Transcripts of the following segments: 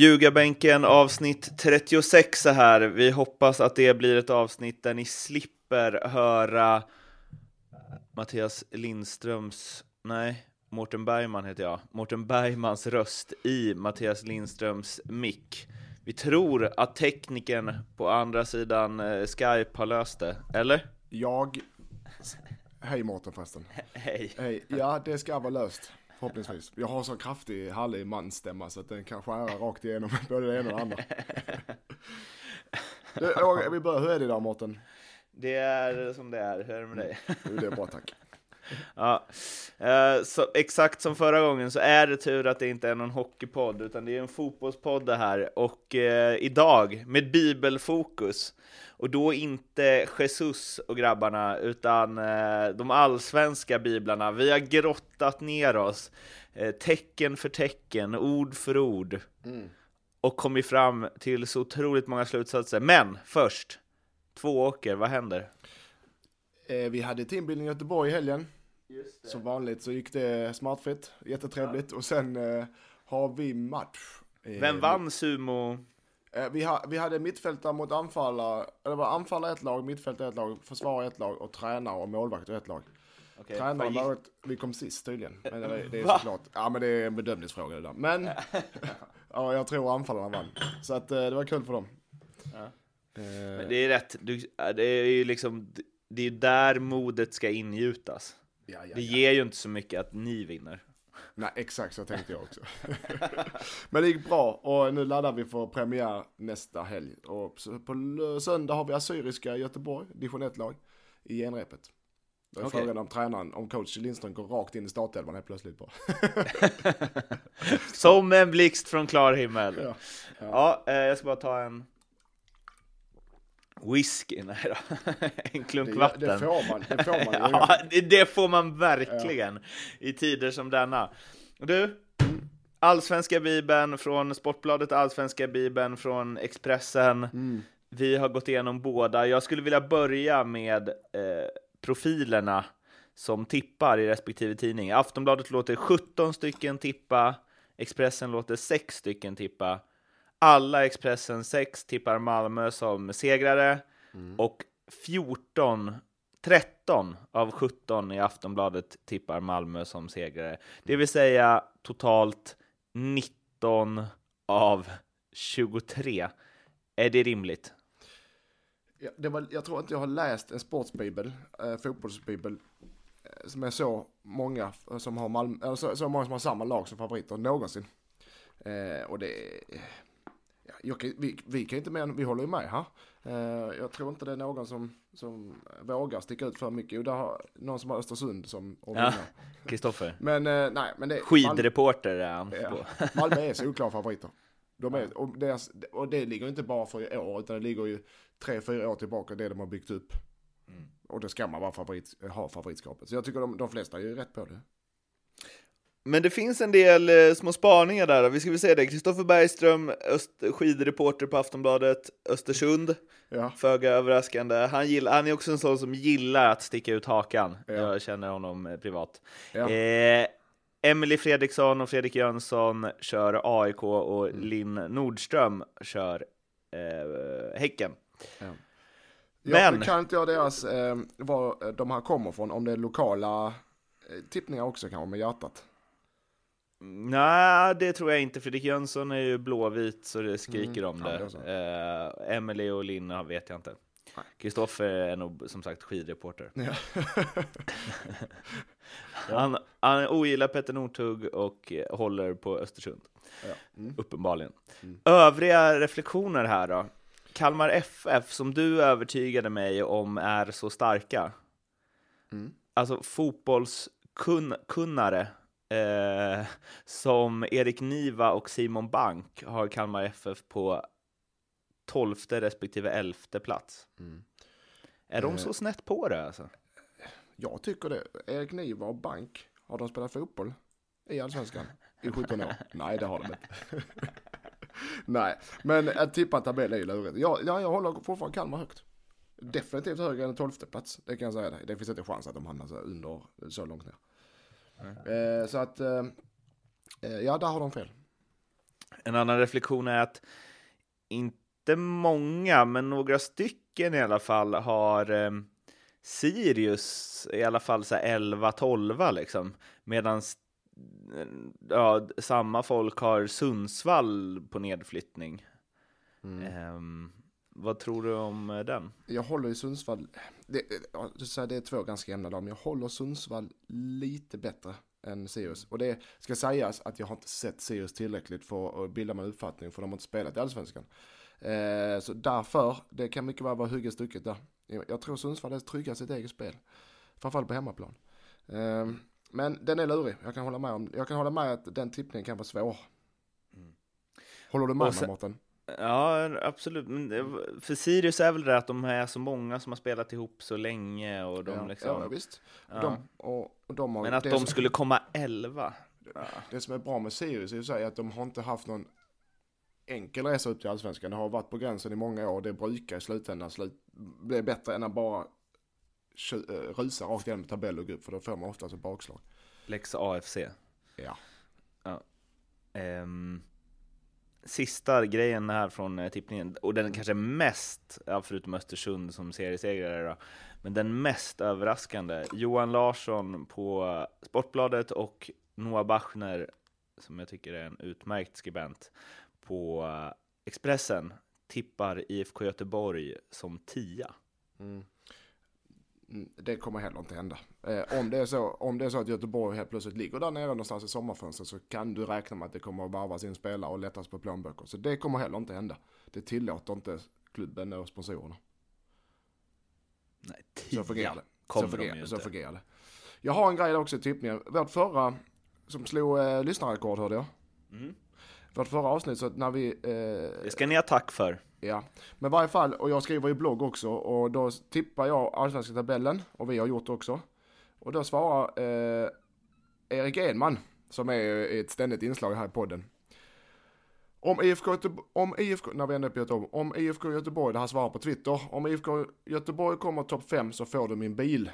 Ljugarbänken avsnitt 36 är här. Vi hoppas att det blir ett avsnitt där ni slipper höra Mattias Lindströms, nej, Mårten Bergman heter jag, Mårten Bergmans röst i Mattias Lindströms mick. Vi tror att tekniken på andra sidan eh, Skype har löst det, eller? Jag... Hej Mårten förresten. Hej. Hej. Ja, det ska vara löst. Förhoppningsvis. Jag har så kraftig härlig mansstämma så att den kan skära rakt igenom både det ena och det andra. Du, vi börjar. Hur är det idag Mårten? Det är som det är, hur är det med dig? Jo, det är bra tack. Ja, eh, så exakt som förra gången så är det tur att det inte är någon hockeypodd, utan det är en fotbollspodd det här. Och eh, idag med bibelfokus. Och då inte Jesus och grabbarna, utan eh, de allsvenska biblarna. Vi har grottat ner oss, tecken för tecken, ord för ord. Och kommit fram till så otroligt många slutsatser. Men först, två åker, vad händer? Vi hade teambuilding i Göteborg i helgen. Som vanligt så gick det smartfritt, jättetrevligt. Och sen eh, har vi match. Vem vann sumo? Eh, vi, ha, vi hade mittfältare mot anfallare, eller det var anfallare ett lag, mittfältare ett lag, försvarare ett lag och tränare och målvakt ett lag. Vad gick- var ett, vi kom sist tydligen. Men det, det är Va? såklart, ja men det är en bedömningsfråga det där. Men, ja jag tror anfallarna vann. Så att eh, det var kul för dem. Ja. Eh, Men det är rätt, du, det är ju liksom, det är ju där modet ska ingjutas. Ja, ja, Det ja. ger ju inte så mycket att ni vinner. Nej exakt så tänkte jag också. men det gick bra och nu laddar vi för premiär nästa helg. Och på söndag har vi Assyriska i Göteborg, division 1-lag, i genrepet. Då är Okej. frågan om tränaren, om coach Lindström går rakt in i startelvan helt plötsligt bara. Som en blixt från klar himmel. Ja. Ja, eh, jag ska bara ta en whisky, nej då. en klunk Det, vatten. det får man, det får man. Ja, det, får man verkligen i tider som denna. Du, Allsvenska Bibeln från Sportbladet, Allsvenska Bibeln från Expressen. Mm. Vi har gått igenom båda. Jag skulle vilja börja med eh, profilerna som tippar i respektive tidning. Aftonbladet låter 17 stycken tippa, Expressen låter 6 stycken tippa. Alla Expressen 6 tippar Malmö som segrare och 14, 13 av 17 i Aftonbladet tippar Malmö som segrare. Det vill säga totalt 19 av 23. Är det rimligt? Ja, det var, jag tror inte jag har läst en sportsbibel, eh, fotbollsbibel, eh, som är så många som har Malmö, eller så, så många som har samma lag som favoriter någonsin. Eh, och det jag vi, vi kan inte än, vi håller ju med här. Eh, jag tror inte det är någon som, som vågar sticka ut för mycket. Jo, det har någon som har Östersund som Ja. Kristoffer. Men eh, nej, men det Skidreporter är han. Ja. Malmö är solklara favoriter. De är, och, deras, och det ligger inte bara för i år, utan det ligger ju tre, fyra år tillbaka, det de har byggt upp. Mm. Och det ska man vara favorit, ha favoritskapet. Så jag tycker de, de flesta är ju rätt på det. Men det finns en del eh, små spaningar där. Vi ska väl säga det. Kristoffer Bergström, öst, skidreporter på Aftonbladet, Östersund. Ja, Föga överraskande. Han, gillar, han är också en sån som gillar att sticka ut hakan. Ja. Jag känner honom eh, privat. ja. Eh, Emily Fredriksson och Fredrik Jönsson kör AIK och Mm. Linn Nordström kör eh, Häcken. ja. Men- Nu kan inte jag deras, eh, var de här kommer från, om det är lokala eh, tippningar också kanske med hjärtat. Nej, det tror jag inte. Fredrik Jönsson är ju blåvit så det skriker om Mm. Ja, det. det. Eh, Emily och Linn vet jag inte. Kristoffer är nog som sagt skidreporter. Ja. Han, han ogillar Petter Northug och håller på Östersund. Ja. Mm. Uppenbarligen. Övriga reflektioner här då? Kalmar FF, som du övertygade mig om är så starka. Mm. Alltså fotbollskunnare eh, som Erik Niva och Simon Bank har Kalmar FF på 12 respektive 11 plats. Mm. Är de Eh. så snett på det alltså? Jag tycker det. Erik Niva och Bank, har de spelat fotboll i Allsvenskan i 17 år? Nej, det har de inte. Nej, men att tippa en tabell är ju lurigt. Jag, ja, jag håller fortfarande Kalmar högt. Definitivt högre än 12 plats, det kan jag säga dig. Det finns inte chans att de hamnar så under så långt ner. Eh, så att, eh, Eh, ja, där har de fel. En annan reflektion är att inte många, men några stycken i alla fall har Sirius i alla fall så 11-12 liksom. Medan ja, samma folk har Sundsvall på nedflyttning. Mm. Ehm, vad tror du om eh, den? Jag håller i Sundsvall, det, det är två ganska jämna lag, men jag håller Sundsvall lite bättre än Sirius. Och det ska sägas att jag har inte sett Sirius tillräckligt för att bilda mig en uppfattning, för de har inte spelat i Allsvenskan. Eh, så därför, det kan mycket väl vara hugget stucket där. Jag, tror Sundsvall är trygga sitt eget spel. Framförallt på hemmaplan. Eh, men den är lurig, jag kan hålla med om, jag kan hålla med att den tippningen kan vara svår. Håller du med mig Mårten? Ja, absolut. Men det, för Sirius är väl det att de är så många som har spelat ihop så länge och de ja, liksom... ja, visst. ja. De, och, och de har, Men att det de som- skulle komma 11. Ja. Det som är bra med Sirius är ju att de har inte haft någon enkel resa upp till Allsvenskan. Det har varit på gränsen i många år det brukar i slutändan slut, bli bättre än att bara eh, rusa rakt igenom tabell och grupp för då får man oftast ett bakslag. Lex AFC. Ja. Ehm, sista grejen här från eh, tippningen, och den kanske mest, ja, förutom Östersund som seriesegrare då, men den mest överraskande, Johan Larsson på Sportbladet och Noah Bachner, som jag tycker är en utmärkt skribent, på eh, Expressen tippar IFK Göteborg som tia. Mm. mm, Det kommer heller inte hända. Eh, om, det är så, om det är så att Göteborg helt plötsligt ligger där nere någonstans i sommarfönstret så kan du räkna med att det kommer att varvas in spelare och lättas på plånböcker. Så det kommer heller inte hända. Det tillåter inte klubben och sponsorerna. Nej, Så fungerar det. så de fungerar, ju så fungerar det. Jag har en grej också i tippningen. Vårt förra, som slog eh, lyssnarrekord hörde jag. Mm. Vårt förra avsnitt så när vi, eh, Det ska ni ha tack för. ja. Men i varje fall, och jag skriver i blogg också och då tippar jag allsvenska tabellen och vi har gjort det också. Och då svarar eh, Erik Edman, som är ett ständigt inslag här i podden. Om IFK, Göteborg, om IFK, när vi ändå är på Göteborg, om IFK Göteborg, det här svarar på Twitter, om IFK Göteborg kommer topp 5 så får du min bil.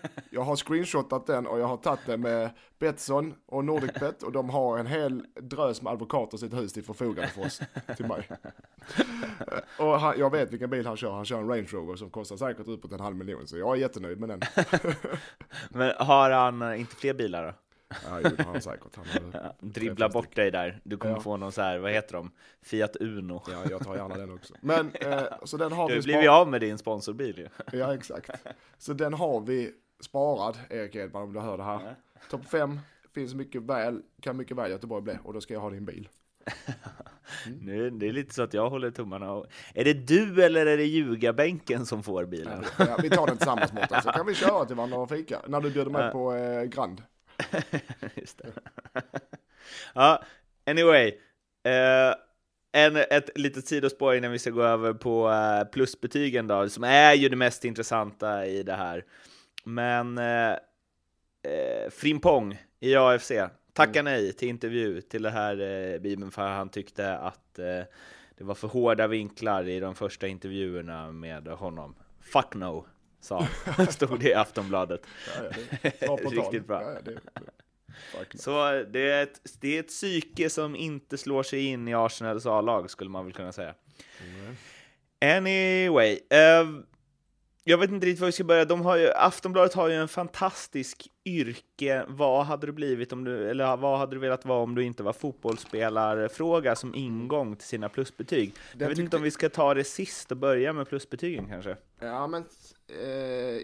Jag har screenshotat den och jag har tagit den med Betsson och Nordicbet och de har en hel drös med advokater i sitt hus till förfogande för oss, till mig. Och han, jag vet vilken bil han kör, han kör en Range Rover som kostar säkert uppåt en halv miljon så jag är jättenöjd med den. Men har han eh, inte fler bilar då? Ja, jo, han säkert. Han har, Ja, dribbla bort dig där. Du kommer Ja. få någon så här, vad heter de? Fiat Uno. ja, jag tar gärna den också. Men, eh, så den har Du vi blivit sparat. av med din sponsorbil ju. Ja, exakt. Så den har vi sparad, Erik Edman, om du hör det här. Topp 5 finns mycket väl, kan mycket väl Göteborg bli och då ska jag ha din bil. Nu, det är lite så att jag håller tummarna. Och... Är det du eller är det ljugarbänken som får bilen? Ja, vi tar den tillsammans Mårten, så kan vi köra till varandra och fika. När du bjuder mig Ja. på eh, Grand. Just det. ja, anyway. Eh, en, ett litet sidospår innan vi ska gå över på eh, plusbetygen då, som är ju det mest intressanta i det här. Men eh, eh, Frimpong i AFC tackar nej till intervju till det här eh, Bibeln för han tyckte att det var för hårda vinklar i de första intervjuerna med honom. Fuck no, sa han. Stod det i Aftonbladet. Ja, ja. Riktigt bra. Ja, det. Så det är, ett, det är ett psyke som inte slår sig in i Arsenals A-lag, skulle man väl kunna säga. Mm. Anyway, eh, jag vet inte riktigt var vi ska börja. De har ju, Aftonbladet har ju en fantastisk yrke. Vad hade du blivit om du, eller vad hade du velat vara om du inte var fotbollsspelare-fråga som ingång till sina plusbetyg. Jag vet inte om vi ska ta det sist och börja med plusbetygen kanske. Ja, men eh,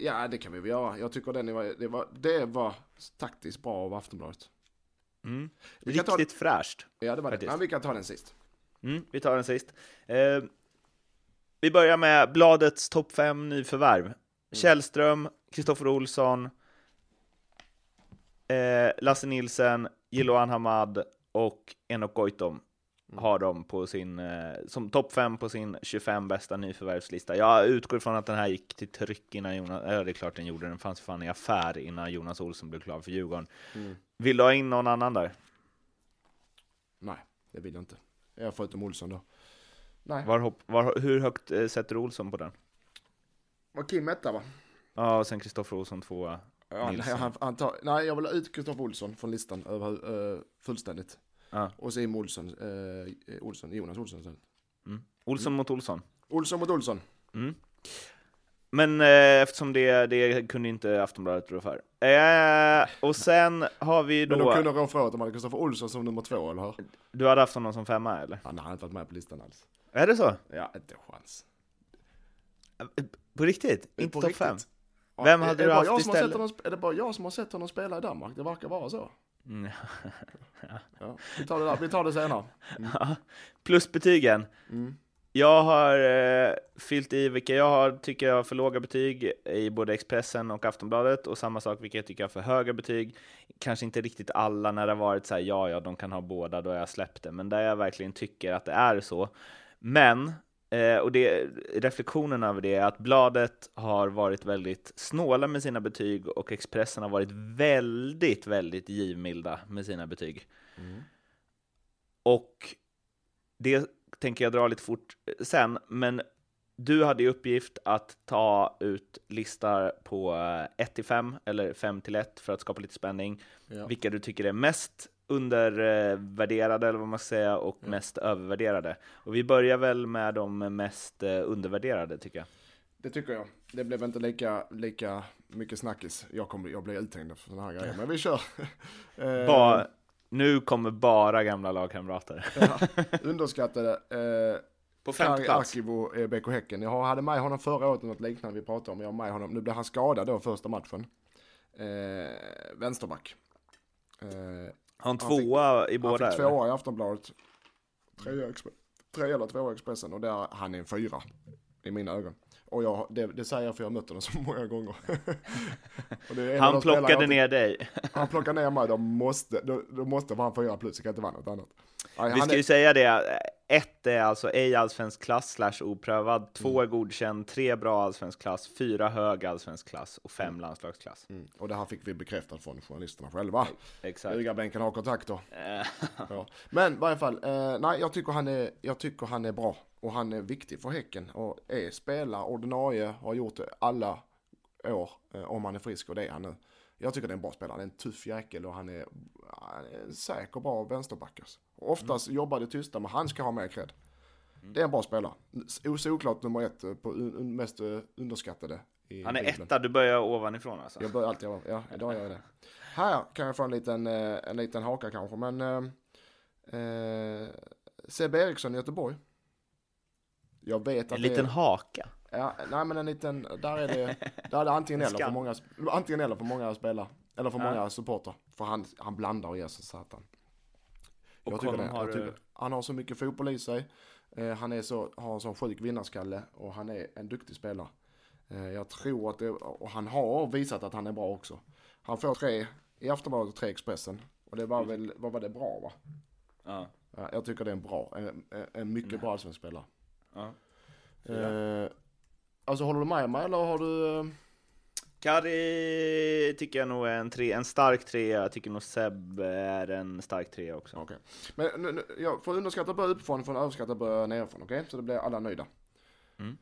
ja, det kan vi väl göra. Jag tycker den var, det, var, det var taktiskt bra av Aftonbladet. Mm. Kan ta- Riktigt fräscht. Ja, det var det. Men vi kan ta den sist. Mm, vi tar den sist. Eh, vi börjar med bladets topp fem nyförvärv. Källström, Kristoffer Olsson, eh, Lasse Nilsen, Jiloan Hamad och Enok Goitom har de på sin, eh, som topp fem på sin 25 bästa nyförvärvslista. Jag utgår ifrån att den här gick till tryck innan Jonas, ja det är klart den gjorde, den fanns fan i affär innan Jonas Olsson blev klar för Djurgården. Mm. Vill du ha in någon annan där? Nej, det vill jag inte. Jag förutom Olsson då. Nej, Var, hopp, var, hur högt eh, sätter Olsson på den? var Kim etta va? Ja, och sen Kristoffer Olsson tvåa. Ja, nej, han, han tar, nej, jag vill ha ut Kristoffer Olsson från listan över, uh, fullständigt. Ja. Och så Olsson, uh, Olsson, Jonas Olsson. istället. Mm. Olsson mot Olsson. Olsson mot Olsson. Mm. Men eh, eftersom det, det kunde inte Aftonbladet rå för. Eh, och sen har vi Men de då... kunde rå för att de hade Kristoffer Olsson som nummer två, eller hur? Du hade haft honom som femma eller? Han hade inte varit med på listan alls. Är det så? Ja, inte chans. På riktigt? Inte topp fem? Ja, Vem hade du haft istället? honom, Är det bara jag som har sett honom spela i Danmark? Det verkar vara så. Mm. Ja, vi, tar det där, vi tar det senare. Ja. Plusbetygen. Mm. Jag har eh, fyllt i vilka jag har, tycker jag har för låga betyg i både Expressen och Aftonbladet och samma sak vilka jag tycker har för höga betyg. Kanske inte riktigt alla när det har varit så här, ja, ja, de kan ha båda, då har jag släppt det, men där jag verkligen tycker att det är så. Men, eh, och det, reflektionen över det är att bladet har varit väldigt snåla med sina betyg och Expressen har varit väldigt, väldigt givmilda med sina betyg. Mm. Och det tänker jag dra lite fort sen, men du hade i uppgift att ta ut listor på 1 till 5 eller 5 till 1 för att skapa lite spänning. Ja. Vilka du tycker är mest undervärderade eller vad man ska säga och Ja. mest övervärderade. Och vi börjar väl med de mest eh, undervärderade tycker jag. Det tycker jag. Det blev inte lika, lika mycket snackis. Jag, kommer, jag blir uthängd för sådana här grejer. Men vi kör. Eh, Ba, nu kommer bara gamla lagkamrater. ja, underskattade. Eh, På Kari Akivo, eh, BK Häcken. Jag hade med honom förra året, något liknande vi pratade om. Jag har med honom. Nu blev han skadad då första matchen. Eh, vänsterback. Eh, han han fick- tvåa i han båda? fick eller? tvåa i Aftonbladet. Trea, trea eller tvåa i Expressen och där han är en fyra. I mina ögon. Och jag, det, det säger jag för jag har mött honom så många gånger. Han plockade ner dig. Han plockar ner mig, då måste, då, då måste han fyra plus, det kan inte vara något annat. Nej, Vi ska ju är, säga det, ett är alltså ej allsvensk klass slash oprövad, två Mm. är godkänd, tre bra allsvensk klass, fyra hög allsvensk klass och fem landslagsklass. mm, och det här fick vi bekräftat från journalisterna själva. Exakt. Rygarbänken har kontakter. Ja. Men i varje fall, eh, nej jag tycker, han är, jag tycker han är bra. Och han är viktig för Häcken. Och är spelar ordinarie, har gjort det alla år. Eh, om han är frisk och det är han nu. Jag tycker det är en bra spelare. Han är en tuff jäkel och han är, han är en säker bra vänsterback. Alltså. Oftast jobbar det tysta men han ska ha mer cred. Det är en bra spelare. S- Såklart nummer ett på un, mest underskattade. Han är Bibeln. etta, du börjar ovanifrån alltså. Jag börjar alltid, ja idag gör jag det. Här kan jag få en liten, eh, en liten haka kanske, men eh, eh, Sebbe Eriksson i Göteborg. Jag vet att En liten det haka. ja, nej men en liten, där är det, där är det antingen En eller för många, antingen eller för många spelare, eller för Ja. många supportrar. För han, han blandar och ger sig satan. Och Jag tycker det, har jag du- tycker, han har så mycket fotboll i sig. Eh, han är så, har en sån sjuk vinnarskalle och han är en duktig spelare. Eh, jag tror att det, och han har visat att han är bra också. Han får tre i Aftonbladet och tre Expressen. Och det var väl, vad var det bra va? Ja. Ja, jag tycker det är en bra, en, en- mycket bra allsvensk spelare. Ja. Eh, alltså håller du med mig eller har du? eh, Kari tycker jag nog är en, tre, en stark trea, jag tycker nog Seb är en stark trea också. Okej. Men nu, nu, jag får underskatta börja uppifrån, får överskatta börja nerifrån, okej? Så det blir alla nöjda. Mm.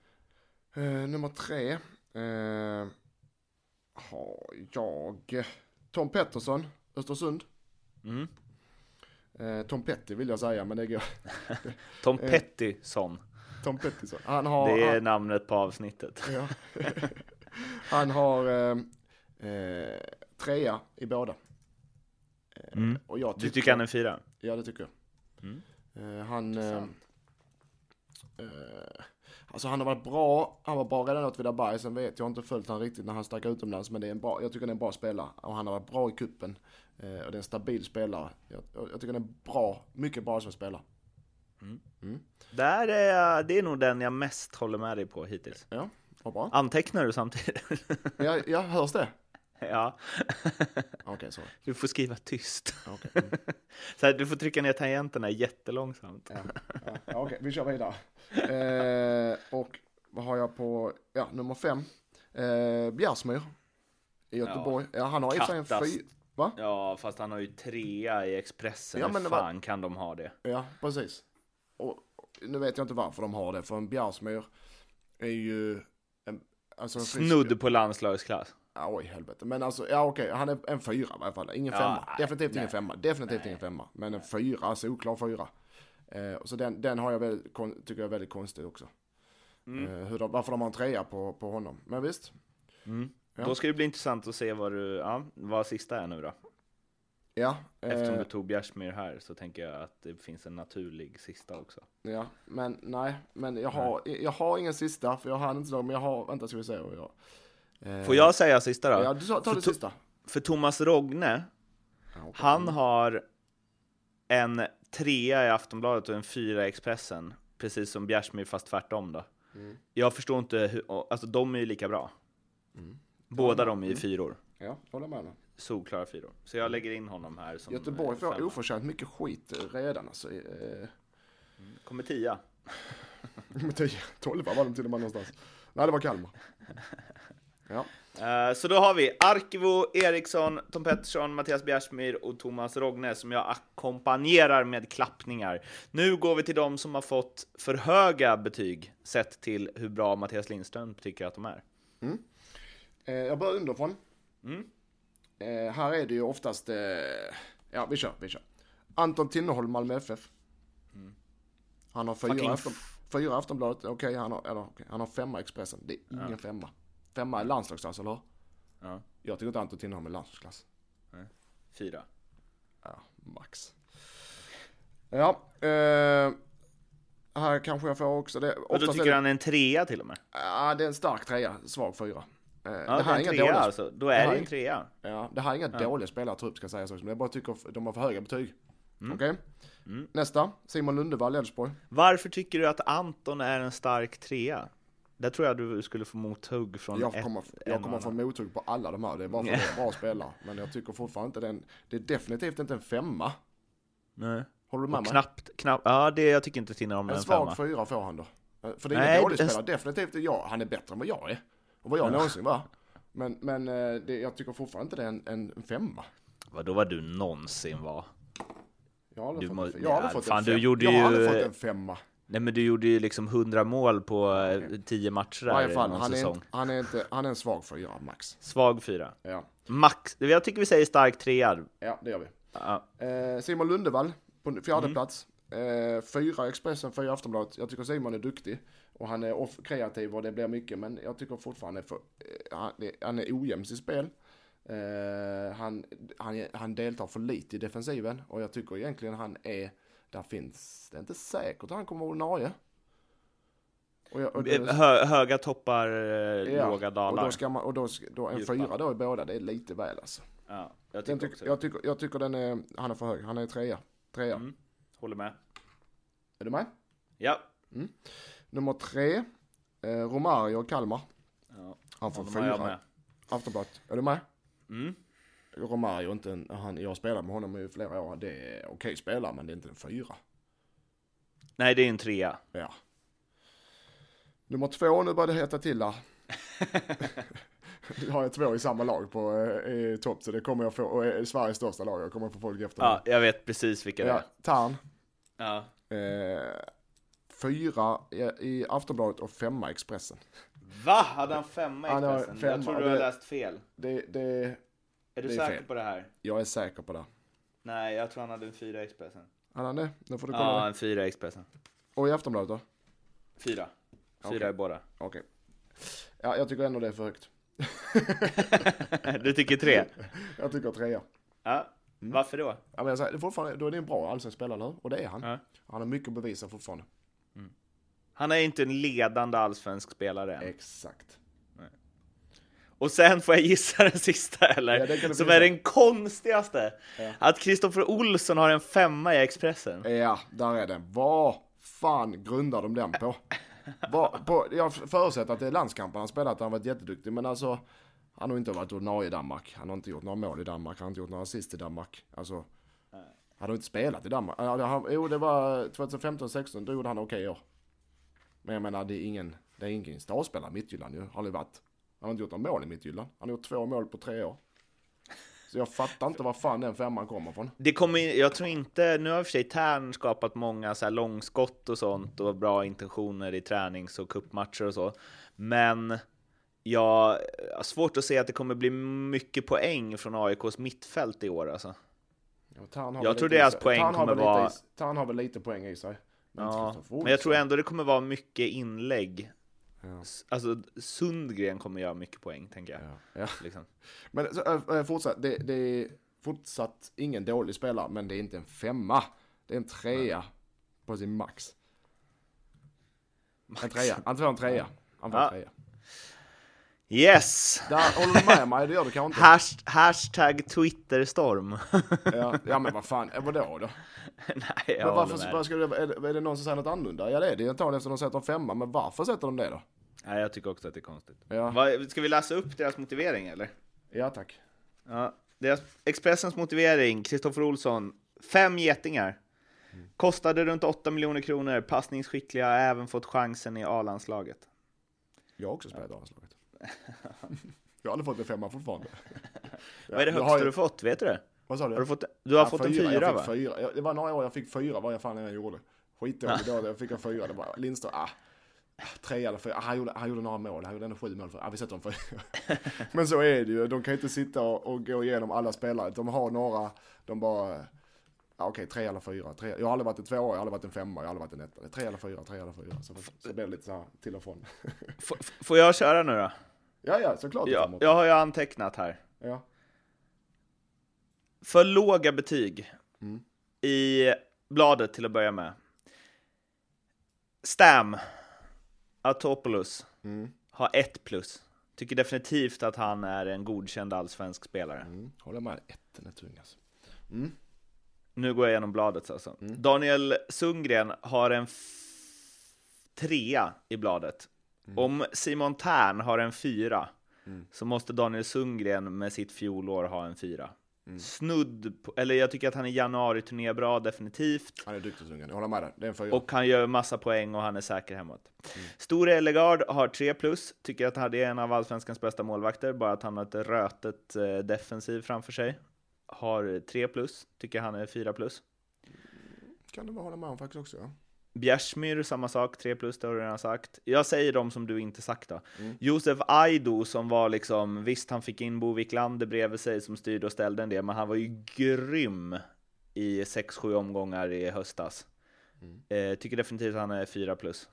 Eh, nummer tre. Eh, har jag Tom Pettersson, Östersund. Mm. Eh, Tom Petty vill jag säga, men det går. Tom Pettersson, Tom Pettersson. Han har, det är han, namnet på avsnittet. ja. han har eh, eh, trea i båda. Eh, Mm. Och jag Du tycker han är fyra? Ja, det tycker jag. Mm. Eh, han... Eh, eh, alltså han har varit bra. Han var bra redan åt Vidaberg. Sen vet jag inte följt han riktigt när han stack utomlands. Men det är en bra, jag tycker det är en bra spelare. Och han har varit bra i kuppen eh, Och det är en stabil spelare. Jag, jag, tycker det är bra, mycket bra som spelare. Där är, det är nog den jag mest håller med dig på hittills. Ja, vad bra. Antecknar du samtidigt? Ja, ja hörs det? ja, Okej, sorry. du får skriva tyst. Okej, mm. Så här, du får trycka ner tangenterna jättelångsamt. ja, ja, ja, okej, vi kör vidare. Eh, och vad har jag på, ja, nummer fem. Eh, Bjärsmyr. I Göteborg. Ja, han har i sig en Kattas. fy... Va? Ja, fast han har ju trea i Expressen. Ja, Hur det var- fan kan de ha det? Ja, precis. Och nu vet jag inte varför de har det, för en Bjärsmyr är ju en, alltså en Snudd på landslagsklass. Ja, oj helvete. Men alltså, ja okej, han är en fyra i alla fall. Ingen Ja, femma. nej, Definitivt nej. ingen femma. Definitivt ingen femma. Men en fyra, solklar fyra. Eh, så den, den har jag väldigt, tycker jag är väldigt konstig också. Mm. Eh, hur de, varför de har en trea på, på honom. Men visst. Ja. Då ska det bli intressant att se vad du, ja, vad sista är nu då. Ja. Eftersom du tog Bjärsmyr här så tänker jag att det finns en naturlig sista också. Ja, men nej, men jag har, jag har ingen sista för jag hann inte så, men jag har, vänta ska vi se. Jag, eh, Får jag säga sista då? Ja, du tar, tar det sista. För Thomas Rogne, Ja, han har en trea i Aftonbladet och en fyra i Expressen. Precis som Bjärsmyr fast tvärtom då. Mm. Jag förstår inte hur, alltså de är ju lika bra. Båda de är ju fyror. Ja, håller med. Solklara fyror. Så jag lägger in honom här som Göteborg eh, får oförtjänt mycket skit redan alltså. Eh, Kommer tia. med 10, 12 var de till och med någonstans. Nej, det var Kalmar. Ja, Eh, Så då har vi Arkivo, Eriksson, Tom Pettersson, Mattias Bjärsmyr och Thomas Rogne som jag ackompanjerar med klappningar. Nu går vi till de som har fått för höga betyg sett till hur bra Mattias Lindström tycker att de är. eh, jag börjar underifrån. Mm. Eh, här är det ju oftast, eh, ja vi kör, vi kör. Anton Tinnerholm, Malmö FF. Han har fyra, afton, fyra Aftonbladet, okej han, har, eller, okej, han har femma Expressen. Det är ingen femma. Femma är landslagsklass, eller? Ja, Jag tycker inte Anton Tinnerholm är landslagsklass. fyra. Ja, max. Ja, eh, här kanske jag får också det. Och då Oftast är tycker det, han är en trea till och med. ja, det är en stark trea, svag fyra. Eh, Ja, det det är här är en inga trea dåliga, alltså. Då det är det är- en trea. ja, det här är inga dåliga spelare trupp ska sägas också, men jag bara tycker de har för höga betyg. Mm. Okej? Nästa, Simon Lundevall, Elfsborg. Varför tycker du att Anton är en stark trea? Där tror jag du skulle få mothugg från Jag ett, kommer, en jag kommer få mothugg på alla de här, det är bara för att det är bra spelare. Men jag tycker fortfarande inte den, det är definitivt inte en femma. Nej. Håller du med mig? knappt, knappt, ja det jag tycker inte Tinnerholm är En en svag femma. fyra får han då. Eh, För det är ingen Nej, dålig det- spelare, definitivt jag, han är bättre än vad jag är. Och vad jag någonsin var. Men, men eh, det, jag tycker fortfarande inte det är en, en, femma. Vadå vad du någonsin var? Jag har aldrig Du fått, må- en, jag har aldrig ja, fått fan, en du femma. gjorde jag har aldrig ju- fått en femma. Nej men du gjorde ju liksom 100 mål på eh, 10 matcher I där fall, någon han är, säsong. inte, han, är inte, han är en svag fyra, max. Svag fyra. Ja, Max, jag tycker vi säger stark trea. ja det gör vi. Ja. Eh, Simon Lundevall på fjärde Mm. plats. Eh, fyra Expressen, fyra Aftonbladet. Jag tycker Simon är duktig. Och han är off- kreativ och det blir mycket. Men jag tycker fortfarande för, eh, han, är- han är ojämn i sitt spel. Eh, han, han, han deltar för lite i defensiven. Och jag tycker egentligen han är, där finns, det är inte säkert att han kommer vara ordinarie. Och jag, och det- Hö, höga toppar, eh, ja, låga Och dalar. då ska man, och då, då en Djupa. fyra då i båda, det är lite väl alltså. Ja, jag tycker tyck, jag, tycker, jag tycker den är, han är för hög. Han är trea. Trea. Mm. Håller med. Är du med? Ja. Nummer tre, eh, Romario Kalmar. ja. Han får jag fyra. Aftonbladet. Är du med? Mm. Romario, inte en, han, jag har spelat med honom i flera år. Det är okej spelare, men det är inte en fyra. Nej, det är en trea. Ja. Nummer två, nu börjar det heta till där. Har jag två i samma lag på eh, topp, så det kommer jag få, och är Sveriges största lag, jag kommer få folk efter Ja, jag vet precis vilka det ja, är. Tarn. Ja. Eh, fyra i, Aftonbladet och femma i Expressen. Va? Hade han femma i Han Expressen? femma, Jag tror du har det- läst fel. Det, det, Är du är säker fel. på det här? jag är säker på det. Nej, jag tror han hade en fyra i Expressen. Han har det? Nu får du kolla. Ja, det. en fyra i Expressen. Och i Aftonbladet då? Fyra. Fyra Okej. i båda. Okej. Ja, jag tycker ändå det är för högt. Du tycker tre? Jag tycker trea. Ja. Varför då? Ja, men jag säger, fortfarande, då är det en bra allsvensk spelare, hur? Och det är han. Ja. Han har mycket att bevisa fortfarande. Han är inte en ledande allsvensk spelare än. Exakt. Och sen får jag gissa den sista eller? Ja, Som är den konstigaste. Ja. Att Kristoffer Olsson har en femma i Expressen. Ja, där är den. Vad fan grundar de den på? Vad- på jag förutsätter att det är landskampen han spelat, han har varit jätteduktig, men alltså han har inte varit ordinarie i Danmark. Han har inte gjort några mål i Danmark, han har inte gjort några assist i Danmark. Alltså, han har inte spelat i Danmark. Jo, det var 2015-16, då gjorde han okej år. Men jag menar, det är ingen, det är ingen startspelare i Midtjylland ju, har det varit. Han har inte gjort några mål i Midtjylland. Han har gjort två mål på tre år. Så jag fattar inte var fan den femman kommer från. Det kommer, jag tror inte, nu har i och för sig Tern skapat många så här långskott och sånt och bra intentioner i tränings och kuppmatcher och så. Men Jag har svårt att se att det kommer bli mycket poäng från AIKs mittfält i år alltså. Ja, Jag tror deras poäng Tarn kommer vara- Tarn har väl lite poäng i sig. Ja, men jag tror ändå det kommer vara mycket inlägg. Ja. Alltså Sundgren kommer göra mycket poäng, tänker jag. Ja. Ja. Liksom. Men så, äh, äh, fortsatt, det, det är fortsatt ingen dålig spelare, men det är inte en femma. Det är en trea på sin max. En trea, han får en trea. Han får en trea. Yes! Där håller du med mig? Det gör du kanske inte? Hash, hashtag Twitterstorm. Ja, ja men vad fan, eh, vadå då? Nej, jag Men håller varför, med. det, är, det, är det någon som säger något annorlunda? Ja det är det antagligen eftersom de sätter en femma, men varför sätter de det då? Nej, jag tycker också att det är konstigt. Ja, Vad- Ska vi läsa upp deras motivering eller? ja tack. Ja, deras, Expressens motivering, Kristoffer Olsson, fem getingar. Kostade runt 8 miljoner kronor, passningsskickliga, även fått chansen i A-landslaget. Jag har också spelat A-landslaget. Jag har aldrig fått en femma fortfarande. Vad är det jag högsta har du fått, vet du det? Vad sa du? Har du fått, du har Ja, fått en fyra, jag va? fyra. Jag, det var några år jag fick fyra, vad jag fan jag gjorde. Skitdåligt då, jag fick en fyra. Det var Lindström, ah. Tre eller fyra. Ah, han, gjorde, han gjorde några mål, han gjorde ändå sju mål. För, ah, vi sätter dem fyra. Men så är det ju, de kan inte sitta och, och gå igenom alla spelare. De har några, de bara, ah, okej tre eller fyra. Tre, jag har aldrig varit en tvåa, jag har aldrig varit en femma, jag har aldrig varit en etta. Tre eller fyra, tre eller fyra. Så, så blir det lite så här till och från. F- får jag köra nu då? Ja, ja, såklart. Ja, jag har ju antecknat här. ja. För låga betyg Mm. i bladet till att börja med. Stam, Atopoulos, Mm. har ett plus. Tycker definitivt att han är en godkänd allsvensk spelare. Mm. Håller med, etten är tung alltså. Mm. Nu går jag igenom bladet alltså. Mm. Daniel Sundgren har en trea i bladet. Mm. Om Simon Tern har en fyra Mm. så måste Daniel Sundgren med sitt fjolår ha en fyra. Mm. Snudd på, eller jag tycker att han är bra, definitivt. Han är duktig Sundgren, jag håller med dig. Det är en fyra. Och han gör massa poäng och han är säker hemåt. Mm. Store Ellegard har 3 plus, tycker att han är en av allsvenskans bästa målvakter, bara att han har ett rötet eh, defensiv framför sig. Har 3 plus, tycker han är 4 plus. Kan du bara hålla med om faktiskt också. Ja. Bjärsmyr, samma sak, 3 plus, det har du redan sagt. Jag säger de som du inte sagt då. Mm. Josef Aido som var liksom, visst han fick in Bo Wiklander bredvid sig som styrde och ställde en del, men han var ju grym i 6-7 omgångar i höstas. Mm. Eh, tycker definitivt att han är 4 plus.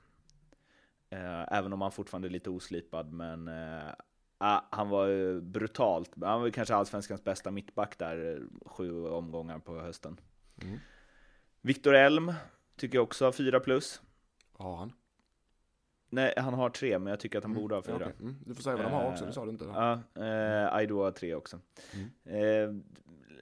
Eh, även om han fortfarande är lite oslipad, men eh, ah, han var ju brutalt. Han var kanske allsvenskans bästa mittback där, eh, sju omgångar på hösten. Mm. Viktor Elm tycker jag också har 4 plus. Har han? Nej, han har 3, men jag tycker att han borde ha 4. Ja, okej. mm. Du får säga vad de har också, det sa du inte. Där. Ja, eh, Aido har 3 också. Mm. Eh,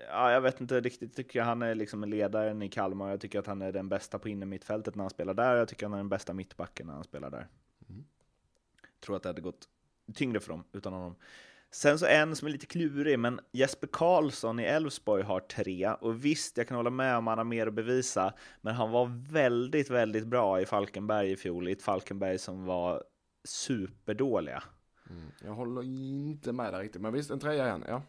ja, jag vet inte riktigt, tycker jag han är liksom ledaren i Kalmar. Jag tycker att han är den bästa på innermittfältet när han spelar där. Jag tycker han är den bästa mittbacken när han spelar där. Mm. Tror att det hade gått tyngre för dem utan honom. Sen så en som är lite klurig, men Jesper Karlsson i Elfsborg har tre. Och visst, jag kan hålla med om han har mer att bevisa, men han var väldigt, väldigt bra i Falkenberg i fjol, i ett Falkenberg som var superdåliga. Mm. Jag håller inte med där riktigt, men visst en trea igen, ja.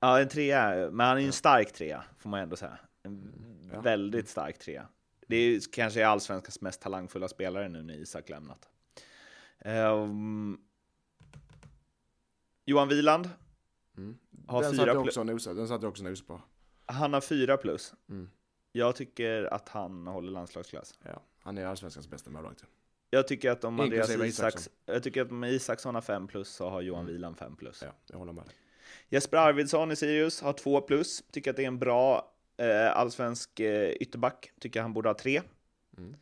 Ja, en trea, men han är ju en stark trea, får man ändå säga. En Ja. väldigt stark trea. Det är kanske allsvenskans mest talangfulla spelare nu när Isak lämnat. Ehm, Johan Wieland, Mm. Har den fyra satt jag också och nosade, den satt jag också nosade på. han har fyra plus. Mm. Jag tycker att han håller landslagsklass. Ja. Han är allsvenskans bästa målvakt. Jag tycker att om Andreas Isaks, Isaksson. jag tycker att om Isaksson har fem plus så har Johan Mm. Wieland fem plus. Ja, jag håller med. Jesper Arvidsson i Sirius har två plus. Tycker att det är en bra eh, allsvensk eh, ytterback. Tycker han borde ha tre. Mm.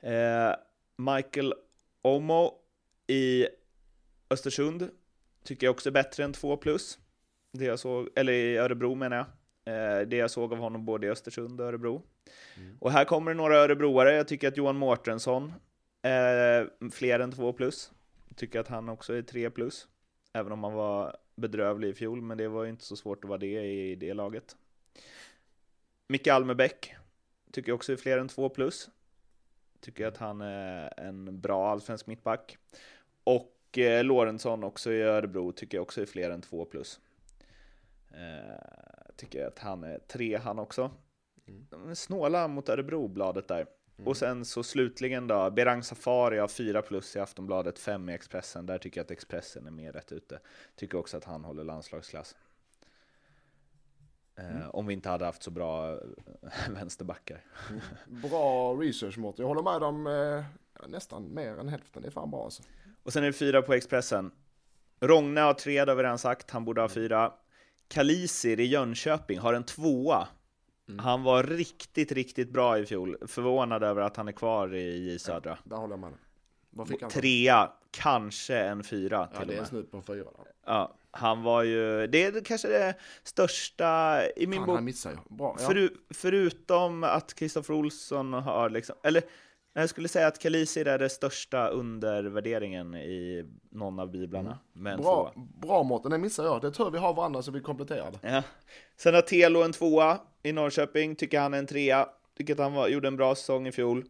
Eh, Michael Omo i Östersund tycker jag också är bättre än två plus. Det jag såg, eller i Örebro menar jag. Eh, det jag såg av honom både i Östersund och Örebro. Mm. Och här kommer det några örebroare. Jag tycker att Johan Mårtensson är fler än två plus. Jag tycker att han också är tre plus. Även om han var bedrövlig i fjol, men det var ju inte så svårt att vara det i det laget. Micke Almebäck tycker jag också är fler än två plus. Tycker att han är en bra allsvensk mittback. Och eh, Lorentzon också i Örebro tycker jag också är fler än två plus. Eh, tycker att han är tre han också. Mm. Snåla mot Örebrobladet där. Och sen så slutligen då, Berang Safari har 4 plus i Aftonbladet, 5 i Expressen. Där tycker jag att Expressen är mer rätt ute. Tycker också att han håller landslagsklass. Eh, om vi inte hade haft så bra eh, vänsterbackar. Bra research mot. Jag håller med dem eh, nästan mer än hälften. Det är fan bra alltså. Och sen är det fyra på Expressen. Rogne har tre, det har vi redan sagt. Han borde ha fyra. Kalisir i Jönköping har en tvåa. Han var riktigt, riktigt bra i fjol. Förvånad över att han är kvar i, i södra. Där håller jag med. Vad fick han? för? Trea, kanske en fyra Ja, det är en snutt på en fyra. Där. Ja, han var ju, det är kanske det största i min Fan, bok. han missar ju. Bra. Ja. Föru, förutom att Kristoffer Olsson har liksom, eller jag skulle säga att Kalisir är det största undervärderingen i någon av biblarna. Men Bra, bra Mårten, det missar jag. Det är tur vi har varandra så vi kompletterar det. Ja. Sen har Telo en tvåa i Norrköping, tycker han är en trea. Tycker att han var, gjorde en bra säsong i fjol.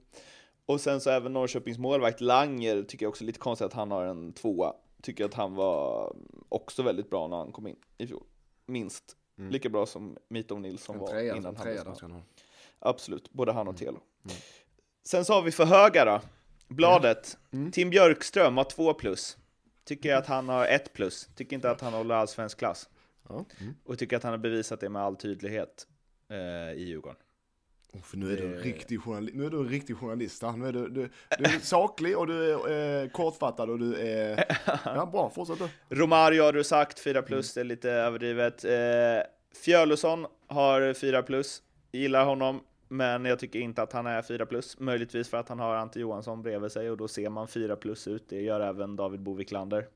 Och sen så även Norrköpings målvakt Langer tycker jag också är lite konstigt att han har en tvåa. Tycker att han var också väldigt bra när han kom in i fjol. Minst lika bra som Mitov Nilsson Mm. Var innan en han trea. Absolut, både han och Telo. Sen så har vi för höga då. Bladet. Tim Björkström har två plus. Tycker att han har ett plus. Tycker inte att han håller allsvensk klass. Mm. Och tycker att han har bevisat det med all tydlighet eh, i Djurgården. Oh, för nu är du en riktig journalist. Nu är du en riktig journalist. Nu är du, du, du är saklig och du är eh, kortfattad och du är... Ja, bra. Fortsätt du. Romario har du sagt, 4 plus, det är lite överdrivet. Eh, Fjölusson har 4 plus, gillar honom, men jag tycker inte att han är 4 plus. Möjligtvis för att han har Ante Johansson bredvid sig och då ser man 4 plus ut. Det gör även David Boviklander.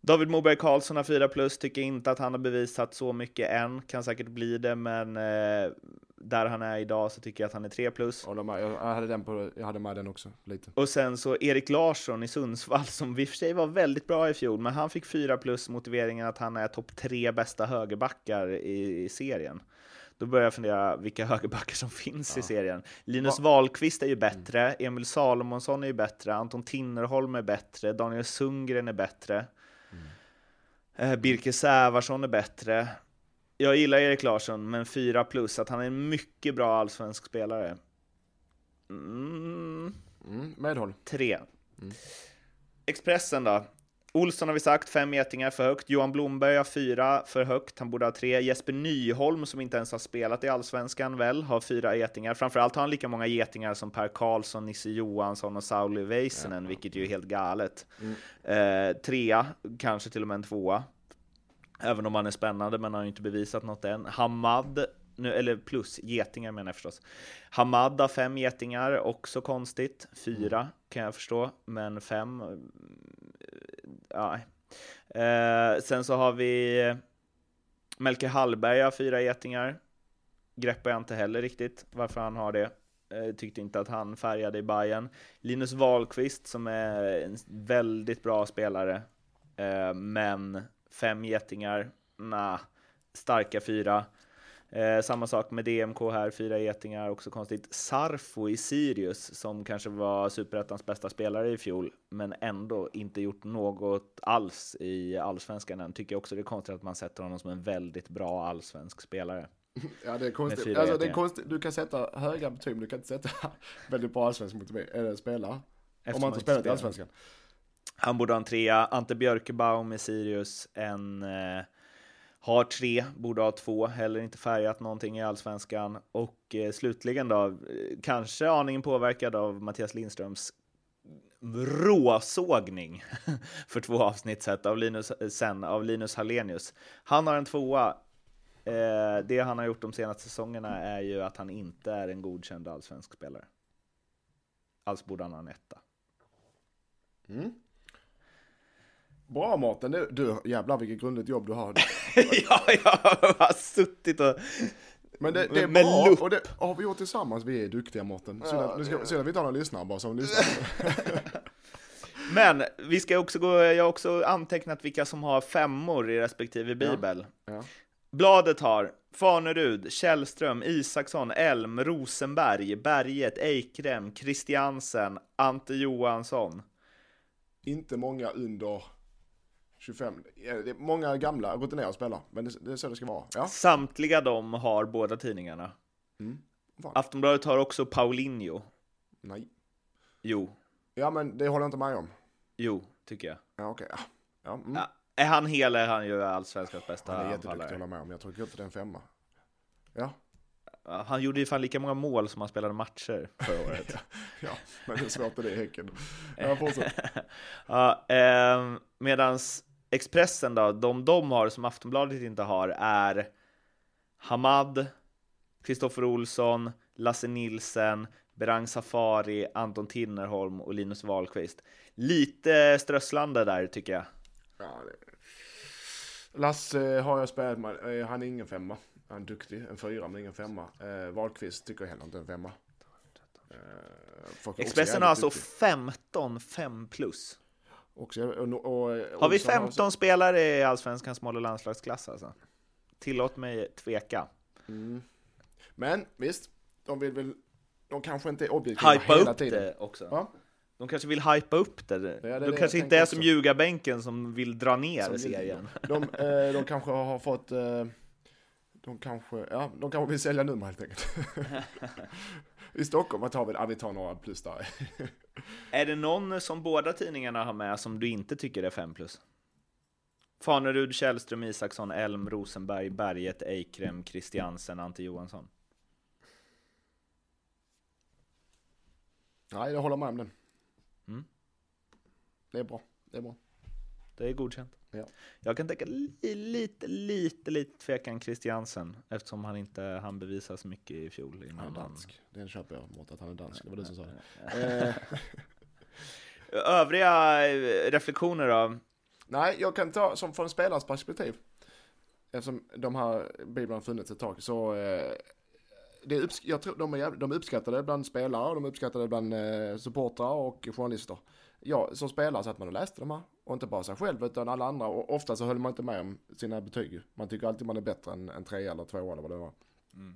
David Moberg Karlsson har 4 plus, tycker inte att han har bevisat så mycket än. Kan säkert bli det, men eh, där han är idag så tycker jag att han är 3 plus. Jag, hade den på, jag hade med den också. Lite. Och sen så Erik Larsson i Sundsvall som i och för sig var väldigt bra i fjol, men han fick 4 plus motiveringen att han är topp tre bästa högerbackar i, i serien. Då börjar jag fundera vilka högerbackar som finns i serien. Linus Wahlqvist är ju bättre, Emil Salomonsson är ju bättre, Anton Tinnerholm är bättre, Daniel Sundgren är bättre. Eh, Birke Sävarsson är bättre. Jag gillar Erik Larsson, men 4 plus, att han är en mycket bra allsvensk spelare. Mm, Mm, medhåll. Tre. Expressen då? Olsson har vi sagt, fem getingar för högt. Johan Blomberg har fyra för högt, han borde ha tre. Jesper Nyholm, som inte ens har spelat i Allsvenskan väl, har fyra getingar. Framförallt har han lika många getingar som Per Karlsson, Nisse Johansson och Sauli Väisänen, vilket ju är helt galet. Eh, trea, kanske till och med en tvåa. Även om han är spännande, men han har ju inte bevisat något än. Hamad, nu, eller plus, getingar menar jag förstås. Hamad har fem getingar, också konstigt. Fyra kan jag förstå, men fem... Ja. Eh, sen så har vi Melker Hallberg har fyra getingar. Greppar jag inte heller riktigt varför han har det. Eh, tyckte inte att han färgade i Bayern. Linus Wahlqvist som är en väldigt bra spelare. Eh, men fem getingar, nah, starka fyra. Eh, samma sak med DMK här, fyra getingar, också konstigt. Sarfo i Sirius, som kanske var superettans bästa spelare i fjol, men ändå inte gjort något alls i allsvenskan än. Tycker jag också det är konstigt att man sätter honom som en väldigt bra allsvensk spelare. Ja, det är konstigt. Alltså, det är konstigt. Du kan sätta höga betyg, men du kan inte sätta väldigt bra allsvensk spelare. Eftersom Om man inte spelat i allsvenskan. Han borde ha en trea. Ante Björkebaum i Sirius, en eh, har tre, borde ha två, heller inte färgat någonting i allsvenskan. Och eh, slutligen då, eh, kanske aningen påverkad av Mattias Lindströms råsågning för två avsnitt sett av Linus, eh, sen av Linus Hallenius. Han har en tvåa. Eh, det han har gjort de senaste säsongerna är ju att han inte är en godkänd allsvensk spelare. Alltså borde han ha en etta. Mm. Bra Mårten, du, du jävlar vilket grundligt jobb du har. ja, jag har suttit och... Men det, det är Med bra, lupp. och det har vi gjort tillsammans. Vi är duktiga Mårten. Synd att, vi inte har några lyssnare bara som lyssnar. Men vi ska också gå, jag har också antecknat vilka som har femmor i respektive bibel. Ja. Bladet har Fanerud, Källström, Isaksson, Elm, Rosenberg, Berget, Eikrem, Christiansen, Ante Johansson. Inte många under 25. Ja, Det är många gamla rutinerade spelare, men det, det är så det ska vara. Ja. Samtliga de har båda tidningarna. Mm. Fan. Aftonbladet har också Paulinho. Nej. Jo, Ja, men det håller jag inte med om. jo, tycker jag. Ja, okej. Ja. Ja, mm. Ja. Är han hel är han ju allsvenskans bästa Han är jätteduktig, anfallare. håller jag med om. Jag tycker inte det är en femma. Ja, Han gjorde ju fan lika många mål som han spelade matcher förra året. ja. men hur svårt är det i Häcken? Ja, fortsätt. ja, eh, medans Expressen då, de de har som Aftonbladet inte har är Hamad, Kristoffer Olsson, Lasse Nilsen, Berang Safari, Anton Tinnerholm och Linus Wahlqvist. Lite strösslande där tycker jag. Ja, det... Lasse har jag spelat med. Eh, Han är ingen femma. Han är duktig. En fyra, men ingen femma. Eh, Wahlqvist tycker jag heller inte är en femma. Eh, Expressen har alltså duktig. 15 5 plus. Också, och, och, Har vi Olsson 15 spelare i Allsvenskans mål och landslagsklass alltså? Tillåt mig tveka. Mm. Men visst, de vill väl... De kanske inte är objektiva Hypa hela upp tiden. det också. Ja, De kanske vill hypa upp det. det är de det kanske inte är också. som ljugarbänken som vill dra ner Som serien. de, eh, de kanske har fått... Eh, de kanske, ja, de kanske vill sälja nummer helt enkelt. I Stockholm, vad tar vi? Ja, vi tar några plus där. Är det någon som båda tidningarna har med som du inte tycker är 5 plus? Fanerud, Källström, Isaksson, Elm, Rosenberg, Berget, Eikrem, Christiansen, Ante Johansson. Nej, jag håller med om den. Mm. Det är bra. Det är bra. Det är godkänt. Ja. Jag kan tänka li, lite, lite, lite tvekan Christiansen eftersom han inte han bevisa så mycket i fjol. Han är Innan han... dansk. Den köper jag mot att han är dansk. Det var du som sa det. Eh, Övriga eh, reflektioner då? nej, jag kan ta som från spelarens perspektiv. Eftersom de här biblarna har funnits ett tag. Så eh, det är jag tror de är, de är uppskattade bland spelare och de är uppskattade bland eh, supportrar och journalister. Ja, som spelare satt man och läste de här. Och inte bara sig själv utan alla andra. Och ofta så höll man inte med om sina betyg. Man tycker alltid man är bättre än en trea eller tvåa eller vad det var. Mm.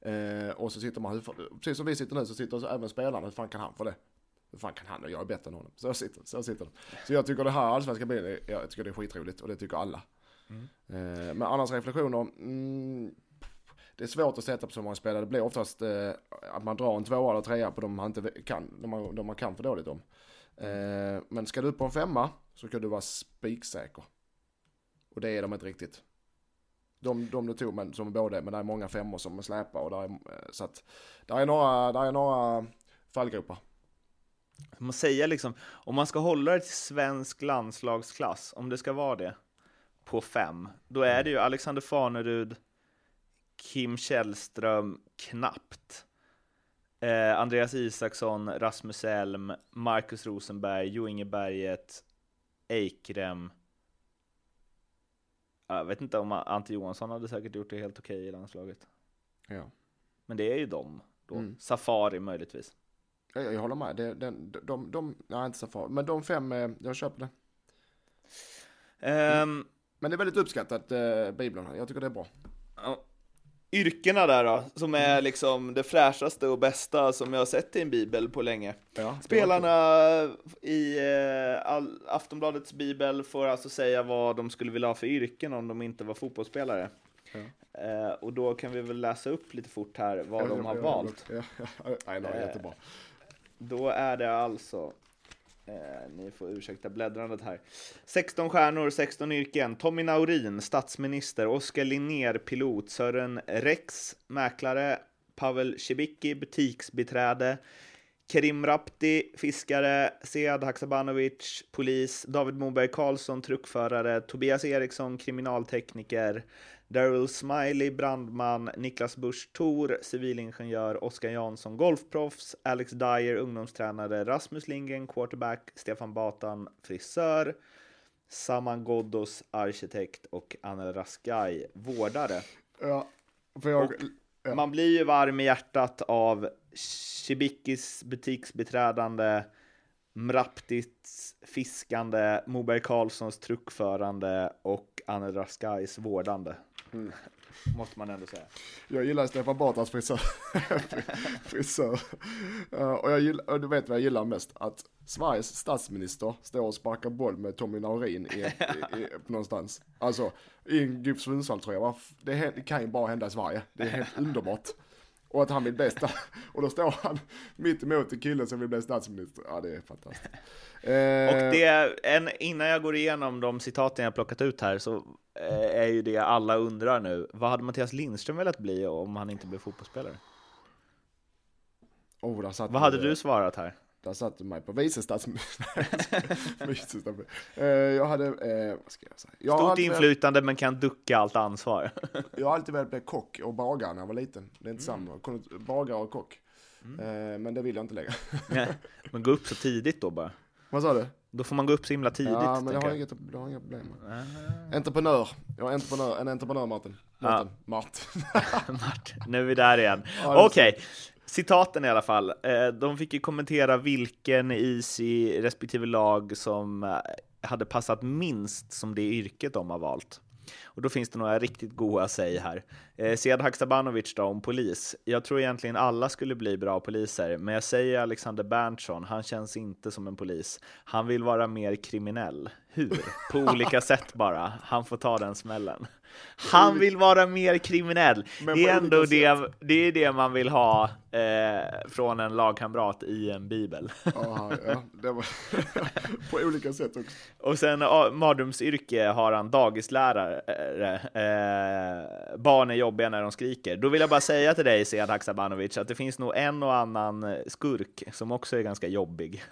Eh, och så sitter man, precis som vi sitter nu så sitter så även spelarna, hur fan kan han få det? Hur fan kan han och jag är bättre än honom? Så sitter, så sitter de. Så jag tycker det här allsvenska bilen, jag tycker det är skitroligt och det tycker alla. Mm. Eh, men annars reflektioner, mm, det är svårt att sätta på så många spelare. Det blir oftast eh, att man drar en tvåa eller trea på de man inte kan, de man, de man kan för dåligt om. Eh, men ska du på en femma så ska du vara spiksäker. Och det är de inte riktigt. De, de du tog men, som både, men det är många femmor som släpar och där är, eh, så att, där är några, där är några fallgropar. Man säger liksom, om man ska hålla det till svensk landslagsklass, om det ska vara det, på fem, då är det ju Alexander Fanerud, Kim Källström, knappt. Eh, Andreas Isaksson, Rasmus Elm, Marcus Rosenberg, Jo Inge Berget, Eikrem. Jag vet inte om Ante Johansson hade säkert gjort det helt okej i landslaget. Ja. Men det är ju dem då. Mm. Safari möjligtvis. Jag, jag håller med. Det, den, de, de, de, nej inte Safari, men de fem, eh, jag köper det. Ehm, Men det är väldigt uppskattat, eh, Bibeln. Jag tycker det är bra. Ja. Yrkena där då, som är liksom det fräschaste och bästa som jag har sett i en bibel på länge. Ja, Spelarna i eh, Aftonbladets bibel får alltså säga vad de skulle vilja ha för yrken om de inte var fotbollsspelare. Ja. Eh, och då kan vi väl läsa upp lite fort här vad Ja, de har valt. Nej, det var Eh, jättebra. Då är det alltså, eh, ni får ursäkta bläddrandet här. 16 stjärnor, 16 yrken. Tommy Naurin, statsminister. Oskar Linnér, pilot. Sören Rex, mäklare. Pavel Cibicki, butiksbiträde. Kerim Rapti, fiskare. Sead Haksabanovic, polis. David Moberg Karlsson, truckförare. Tobias Eriksson, kriminaltekniker. Daryl Smiley, brandman, Niklas Busch Thor, civilingenjör, Oskar Jansson, golfproffs, Alex Dyer, ungdomstränare, Rasmus Lindgren, quarterback, Stefan Batan, frisör, Saman Ghoddos, arkitekt och Anel Raskaj, vårdare. Ja, för jag, Och. Man blir ju varm i hjärtat av Shibikis butiksbiträdande, Mraptits fiskande, Moberg Karlssons truckförande och Anel Raskajs vårdande. Mm. Måste man ändå säga. jag gillar Stefan Batras frisör. frisör. Ja, och, jag gillar, och du vet vad jag gillar mest? Att Sveriges statsminister står och sparkar boll med Tommy Naurin i, i, i, någonstans. Alltså, i en GIF Sundsvall tror jag. det kan ju bara hända i Sverige. Det är helt underbart. Och att han vill bli Och då står han mitt emot en kille som vill bli statsminister. Ja, det är fantastiskt. Och det en, innan jag går igenom de citaten jag plockat ut här så eh, är ju det alla undrar nu. Vad hade Mattias Lindström velat bli om han inte blev fotbollsspelare? Oh, Vad hade du svarat här? Där satte du mig på vice statsminister. Eh, jag hade, eh, vad ska jag säga? Jag Stort inflytande men kan ducka allt ansvar. Jag har alltid velat bli kock och bagare när jag var liten. Det är inte samma. Jag kunde bagare och kock. Eh, men det vill jag inte längre. men gå upp så tidigt då bara. Vad sa du? Då får man gå upp så himla tidigt. Ja, men det har, jag. inget, det har inga problem med. Entreprenör. Jag är entreprenör, en entreprenör Martin. Martin. Martin. Martin, nu är vi där igen. Ja, Okej, citaten i alla fall. Eh, De fick ju kommentera vilken i respektive lag som eh, hade passat minst som det yrket de har valt. Och då finns det några riktigt goa säg här. Eh, Sead Haksabanovic då om polis. Jag tror egentligen alla skulle bli bra poliser, men jag säger Alexander Berntsson, han känns inte som en polis. Han vill vara mer kriminell. Hur? På olika sätt bara. Han får ta den smällen. Han vill vara mer kriminell. Men Det är ändå det, det, är det man vill ha eh, från en lagkamrat i en bibel. Ja, ja, det var på olika sätt också. Och sen mardrömsyrke har han dagislärare. Eh, barn är jobbiga när de skriker. Då vill jag bara säga till dig, Sead Haksabanovic, att det finns nog en och annan skurk som också är ganska jobbig.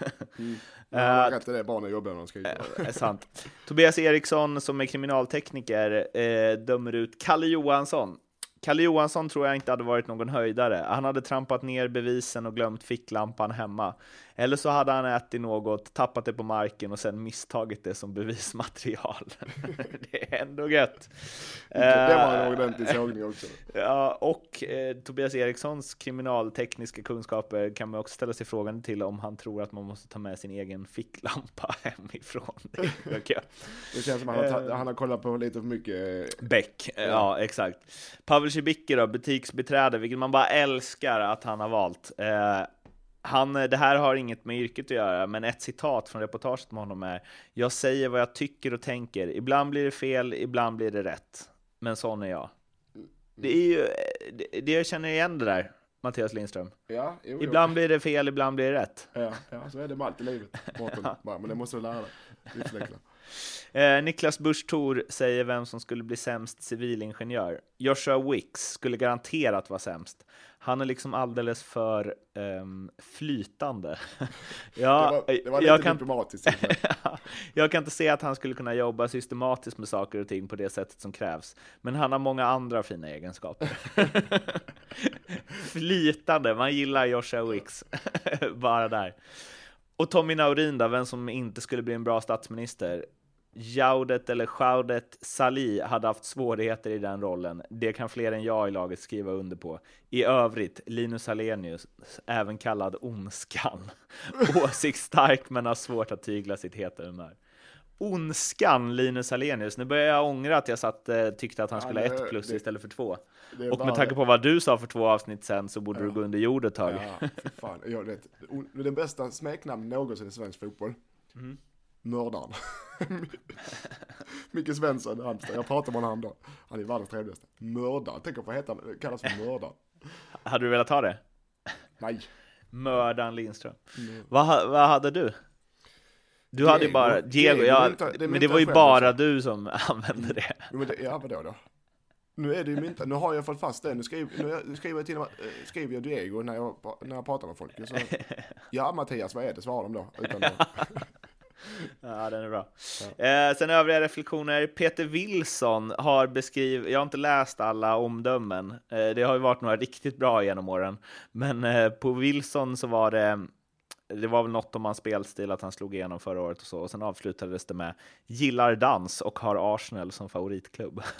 Men han har rätt i det, barn är jobbiga när de skriver. är sant. Tobias Eriksson som är kriminaltekniker eh, dömer ut Kalle Johansson. Kalle Johansson tror jag inte hade varit någon höjdare. Han hade trampat ner bevisen och glömt ficklampan hemma. Eller så hade han ätit något, tappat det på marken och sen misstagit det som bevismaterial. det är ändå gött. Det var en Eh, ordentlig sågning också. Ja, och eh, Tobias Erikssons kriminaltekniska kunskaper kan man också ställa sig frågan till om han tror att man måste ta med sin egen ficklampa hemifrån. Det känns som att han, har ta- han har kollat på lite för mycket. eh, Beck, ja. exakt. Pavel Cibicki då, butiksbiträde, vilket man bara älskar att han har valt. Eh, han, det här har inget med yrket att göra, men ett citat från reportaget med honom är Jag säger vad jag tycker och tänker. Ibland blir det fel, ibland blir det rätt. Men sån är jag. Det är ju, eh, det, det jag känner igen det där, Mattias Lindström. Ja, jo, jo. Ibland blir det fel, ibland blir det rätt. Ja, ja, så är det med allt i livet. Mårten, bara, men det måste du lära dig. Eh, Niklas Busch Thor säger vem som skulle bli sämst civilingenjör. Joshua Wicks skulle garanterat vara sämst. Han är liksom alldeles för ehm, flytande. ja, Det var, det var lite jag, kan, diplomatiskt. jag kan inte se att han skulle kunna jobba systematiskt med saker och ting på det sättet som krävs. Men han har många andra fina egenskaper. flytande, man gillar Joshua Wicks. Bara där. Och Tommy Naurin då, vem som inte skulle bli en bra statsminister? Jaudet eller Jaudet Salih hade haft svårigheter i den rollen. Det kan fler än jag i laget skriva under på. I övrigt, Linus Alenius, även kallad Ondskan. Åsiktsstark men har svårt att tygla sitt heta humör. Ondskan, Linus Hallenius. Nu börjar jag ångra att jag satt, eh, tyckte att han Ja, skulle ha det- ett plus det- istället för två. Och med tanke på vad du sa för två avsnitt sen så borde du gå under jord ett tag. Ja, fan. Jag vet. Det bästa smeknamn någonsin i svensk fotboll. Mördaren. Micke Svensson Halmstad. Jag pratade med honom häromdagen. Han är världens trevligaste. Mördare. Tänk att få heta, kallas för mördare. Hade du velat ha det? Nej. Mördaren Lindström. Vad, ha- vad hade du? Du hade ju bara Diego, Diego, ja, det myntar- det men det var ju själv bara också. du som använde det. Jo, det, ja, vadå då? Nu är det ju mynta, nu har jag fått fast det. Nu skriver, nu jag- skriver jag till och med- eh, skriver jag Diego när jag, när jag pratar med folk. Så, ja Mattias, vad är det? Svarar de då. Utan att, Ja, den är bra. Eh, sen övriga reflektioner. Peter Wilson har beskrivit, jag har inte läst alla omdömen, eh, det har ju varit några riktigt bra genom åren, men eh, på Wilson så var det det var väl något om hans spelstil, att han slog igenom förra året och så, och sen avslutades det med gillar dans och har Arsenal som favoritklubb.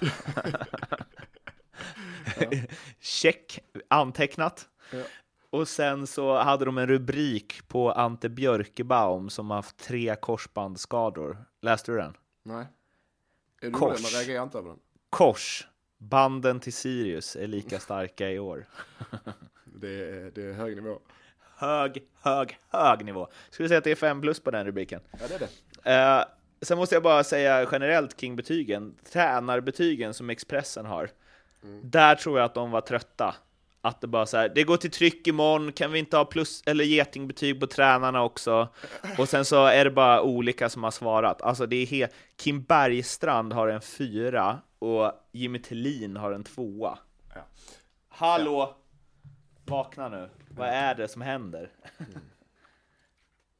Check, antecknat. Ja. Och sen så hade de en rubrik på Ante Björkebaum som haft tre korsbandsskador. Läste du den? nej. Är du Kors. Man reagerar inte över den. Kors. Banden till Sirius är lika starka i år. Det är, det är hög nivå. Hög, hög, hög nivå. Skulle säga att det är fem plus på den rubriken. Ja, det är det. Eh, sen måste jag bara säga generellt kring betygen. Tränarbetygen som Expressen har. Där tror jag att de var trötta. Att det bara så här, det går till tryck imorgon, kan vi inte ha plus eller getingbetyg på tränarna också? Och sen så är det bara olika som har svarat. Alltså det är helt, Kim Bergstrand har en fyra och Jimmy Tillin har en tvåa. Ja. Hallå! Vakna nu, vad är det som händer?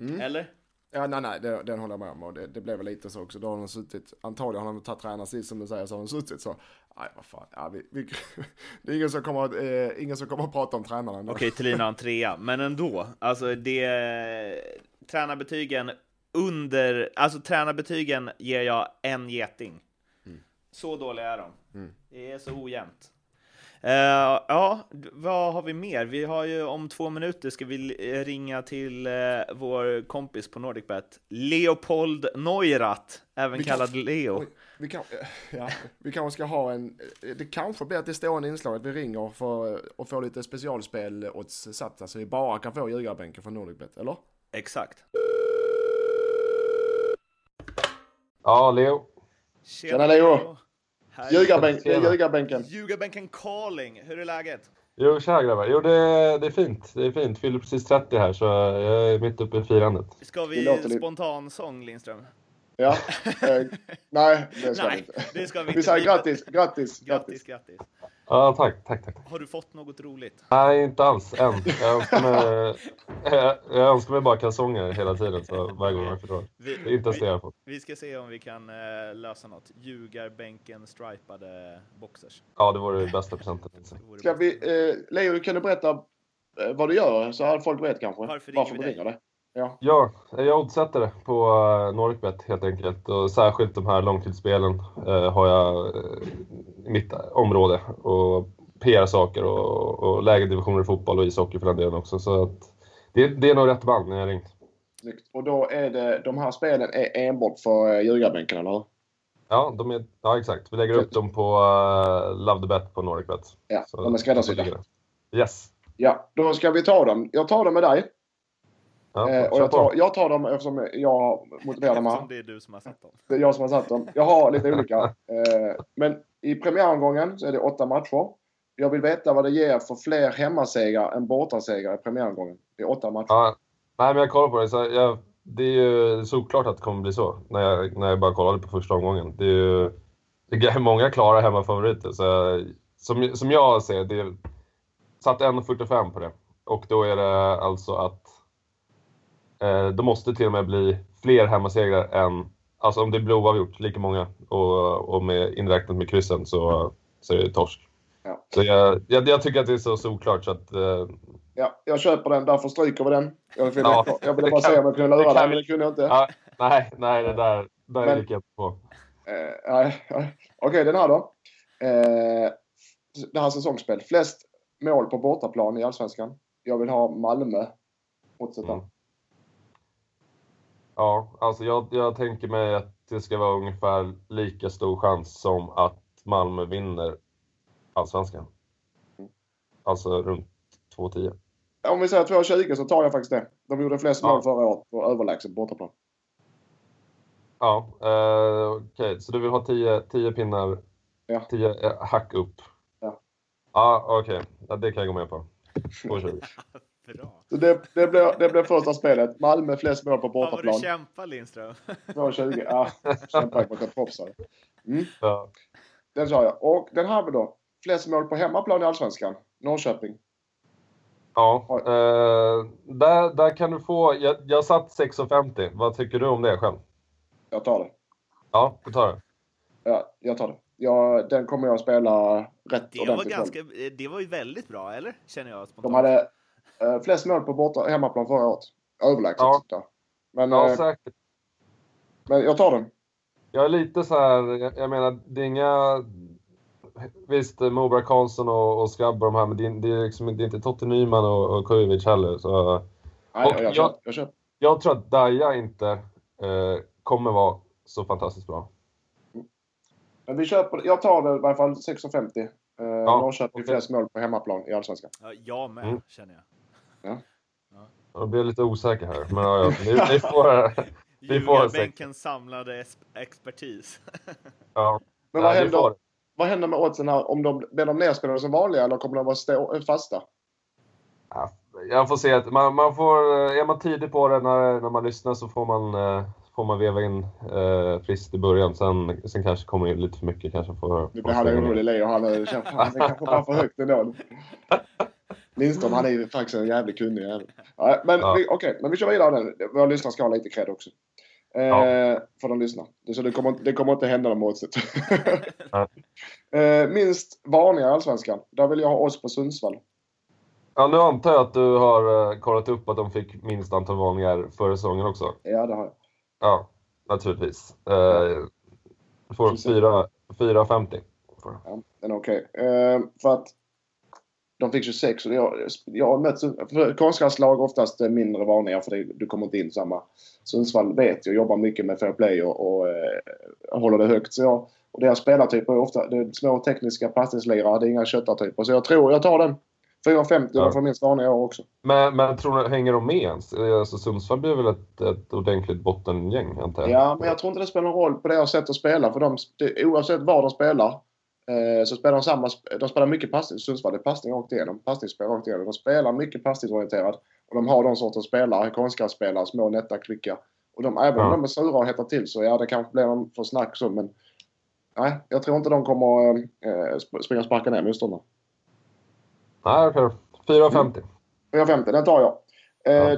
Mm. Eller? Ja, nej, nej, det, den håller jag med om. Och det, det blev väl lite så också. Då har de suttit, antagligen har de tagit tränarsitt som du säger, så har de suttit så. Nej, vad fan. Ja, vi, vi, det är ingen som, kommer, att, eh, ingen som kommer att prata om tränarna. ändå. Okej, Thelin har en trea, men ändå. Alltså det... Tränarbetygen under... Alltså tränarbetygen ger jag en geting. Så dåliga är de. Mm. Det är så ojämnt. Eh, ja, vad har vi mer? Vi har ju om två minuter ska vi eh, ringa till eh, vår kompis på NordicBet, Leopold Neurath, även Vi kan- kallad Leo. Oj, vi, kan, ja, vi kanske ska ha en, det kanske blir ett stående inslag att vi ringer för och får lite specialspel odds satta så vi bara kan få ljugarbänken från Nordicbet, eller? Exakt. Ja, Leo. Tjena, Leo. Här- Ljugarbänk, det är Tjena. ljugarbänken. Ljugarbänken calling, hur är läget? Jo, tja grabbar. Jo, det, det är fint. Det är fint. Fyller precis 30 här, så jag är mitt uppe i firandet. Ska vi låter lite- spontansång, Lindström? Ja, eh, nej det ska vi Nej, inte. det ska vi Vi inte. säger grattis, grattis, Grattis, grattis. grattis. Ja, tack, tack, tack. tack. Har du fått något roligt? Nej, inte alls än. Jag önskar mig, jag, jag önskar mig bara kalsonger hela tiden, så varje gång jag förlorar. Vi, Det är inte ens det vi, jag har fått. vi ska se om vi kan eh, lösa något. Ljugarbänken stripade boxers. Ja, det vore det bästa presenten. Ska vi, eh, Leo, kan du berätta eh, vad du gör så att folk vet kanske? Varför ringer Varför vi du dig? ringer det? Ja, Ja, jag oddsätter på uh, Noricbet helt enkelt. Och särskilt de här långtidsspelen eh, har jag eh, i mitt område. Och PR-saker och, och lägre divisioner i fotboll och ishockey för den delen också. Så att det, det är nog rätt band när jag ringt. Och då är det, de här spelen är enbart för eh, ljugarbänken, eller hur? Ja, de är, ja, exakt. Vi lägger upp dem på uh, Love the Bet på Noricbet. Ja, Så- de är skräddarsydda. Yes. Ja, då ska vi ta dem. Jag tar dem med dig. Ja, Eh, och jag tar, jag tar dem eftersom jag motiverar dem. Eftersom det är du som har satt dem. Det är jag som har satt dem. Jag har lite olika. Eh, men i premiäromgången så är det åtta matcher. Jag vill veta vad det ger för fler hemmasegrar än bortasegrar i premiäromgången. Det är åtta matcher. Ja, nej, men jag kollar på det. Så jag, det är ju såklart att det kommer bli så när jag, när jag bara kollade på första omgången. Det är ju det är många klara hemmafavoriter. Så jag- som, som jag ser det, är- satt 1,45 på det. Och då är det alltså att eh, det måste till och med bli fler hemmasegrar än, alltså om det blir oavgjort, lika många och, och med inräknat med kryssen så, så är det torsk. Ja. Så jag, jag, jag tycker att det är så såklart så att eh, Ja, jag köper den. Därför stryker vi den. Jag ville, Ja, jag ville bara kan- se om jag kunde lura dig, men det kunde jag inte. Ja, nej, nej, det där, där Men- gick jag inte på. Eh. Okej, den här då. Eh, det här säsongsspel. Flest mål på bortaplan i Allsvenskan. Jag vill ha Malmö. Fortsätta. Mm. Ja, alltså jag, jag tänker mig att det ska vara ungefär lika stor chans som att Malmö vinner Allsvenskan. Alltså runt 2-10. Om vi säger 2,20 så tar jag faktiskt det. De gjorde flest Ja. mål förra året på överlägset bortaplan. Ja, eh, okej, så du vill ha 10, 10 pinnar, Ja. 10 eh, hack upp? Ja. Ja, okej. Ja, det kan jag gå med på. 2,20. Bra. Så det, det, blir, det blir första spelet. Malmö flest mål på Fan vad du bortaplan. kämpar Lindström. 2,20. Ja, kämpar mot ett proffs. här. Mm, Ja. den sa jag. Och den här då. Flest mål på hemmaplan i Allsvenskan. Norrköping. Ja, eh, där, där kan du få... Jag, jag satt 6,50. Vad tycker du om det själv? Jag tar det. Ja, du tar det. Ja, jag tar det. Ja, den kommer jag spela rätt Det var, ordentligt. ganska, det var ju väldigt bra, eller? Känner jag spontant. De hade flest mål på borta, hemmaplan förra året. Överlägset. Ja. där. Men, Ja, eh, säkert. men jag tar den. Jag är lite så här, jag, jag menar, det är inga... Visst, Moberg Karlsson och, och Skabb och de här, men det, är- det, är liksom, det är inte Totte Nyman och, och Kujovic heller. Så Nej, Och jag, jag, jag- jag tror att Daja inte eh, kommer vara så fantastiskt bra. Men vi köper, jag tar det i varje fall 6,50. Eh, Norrköping okej. flest mål på hemmaplan i Allsvenskan. Ja, jag med, Mm. känner jag. Jag blir lite osäker här, men ja, ja, ni, ni får... Vi får Ljugarbänkens samlade expertis. Ja, Men vad nej, händer, får. vad händer med oddsen här? Om de, blir de nedspelade som vanliga eller kommer de vara stå, fasta? Ja, jag får se. att Man, man får, eh, är man tidig på det när, när man lyssnar så får man, eh, får man veva in eh, friskt i början. Sen, sen kanske kommer in lite för mycket. Kanske får, Nu får blir han orolig, Leo. Han känner, kanske var för högt ändå. Lindström, han är ju faktiskt en jävligt kunnig jävel. Ja, men Ja. okej, men vi kör vidare nu. Våra lyssnare ska ha lite cred också. Eh, Ja. För de lyssnar. Så det kommer, det kommer inte hända något. Nej. eh, minst varningar i Allsvenskan. Där vill jag ha oss på Sundsvall. Ja, nu antar jag att du har eh, kollat upp att de fick minst antal varningar förra säsongen också. Ja, det har jag. Ja, naturligtvis. Eh, du får Precis. 4 4,50. får du. Ja, den är okej. Eh, för att de fick 26 och jag, jag har mött för konstgräslag oftast eh, mindre varningar för det, du kommer inte in samma. Sundsvall vet jag jobbar mycket med fair play och, och eh, håller det högt. Så jag, och deras spelartyper är ofta det är små tekniska passningslirare, det är inga köttartyper. Så jag tror jag tar den. 4,50 Ja. får minst varningar i år också. Men, men tror du, hänger de med ens? Eh, Alltså, Sundsvall blir väl ett, ett ordentligt bottengäng, antar jag? Ja, men jag tror inte det spelar någon roll på deras sätt att spela. För de, oavsett var de spelar så spelar de samma... De spelar mycket passning. Sundsvall det är passning rakt igenom. Passningsspel rakt igenom. De spelar mycket passningsorienterat. Och de har de sorters spelare. Konstgrässpelare, små, nätta, kvicka. Och de, även om de är sura och hettar till så ja, det kanske blir någon för snack så, men... Nej, jag tror inte de kommer eh, sp- springa och sparka ner motståndarna. Nej, okej. 4,50. 450, den tar jag. Eh, Ja.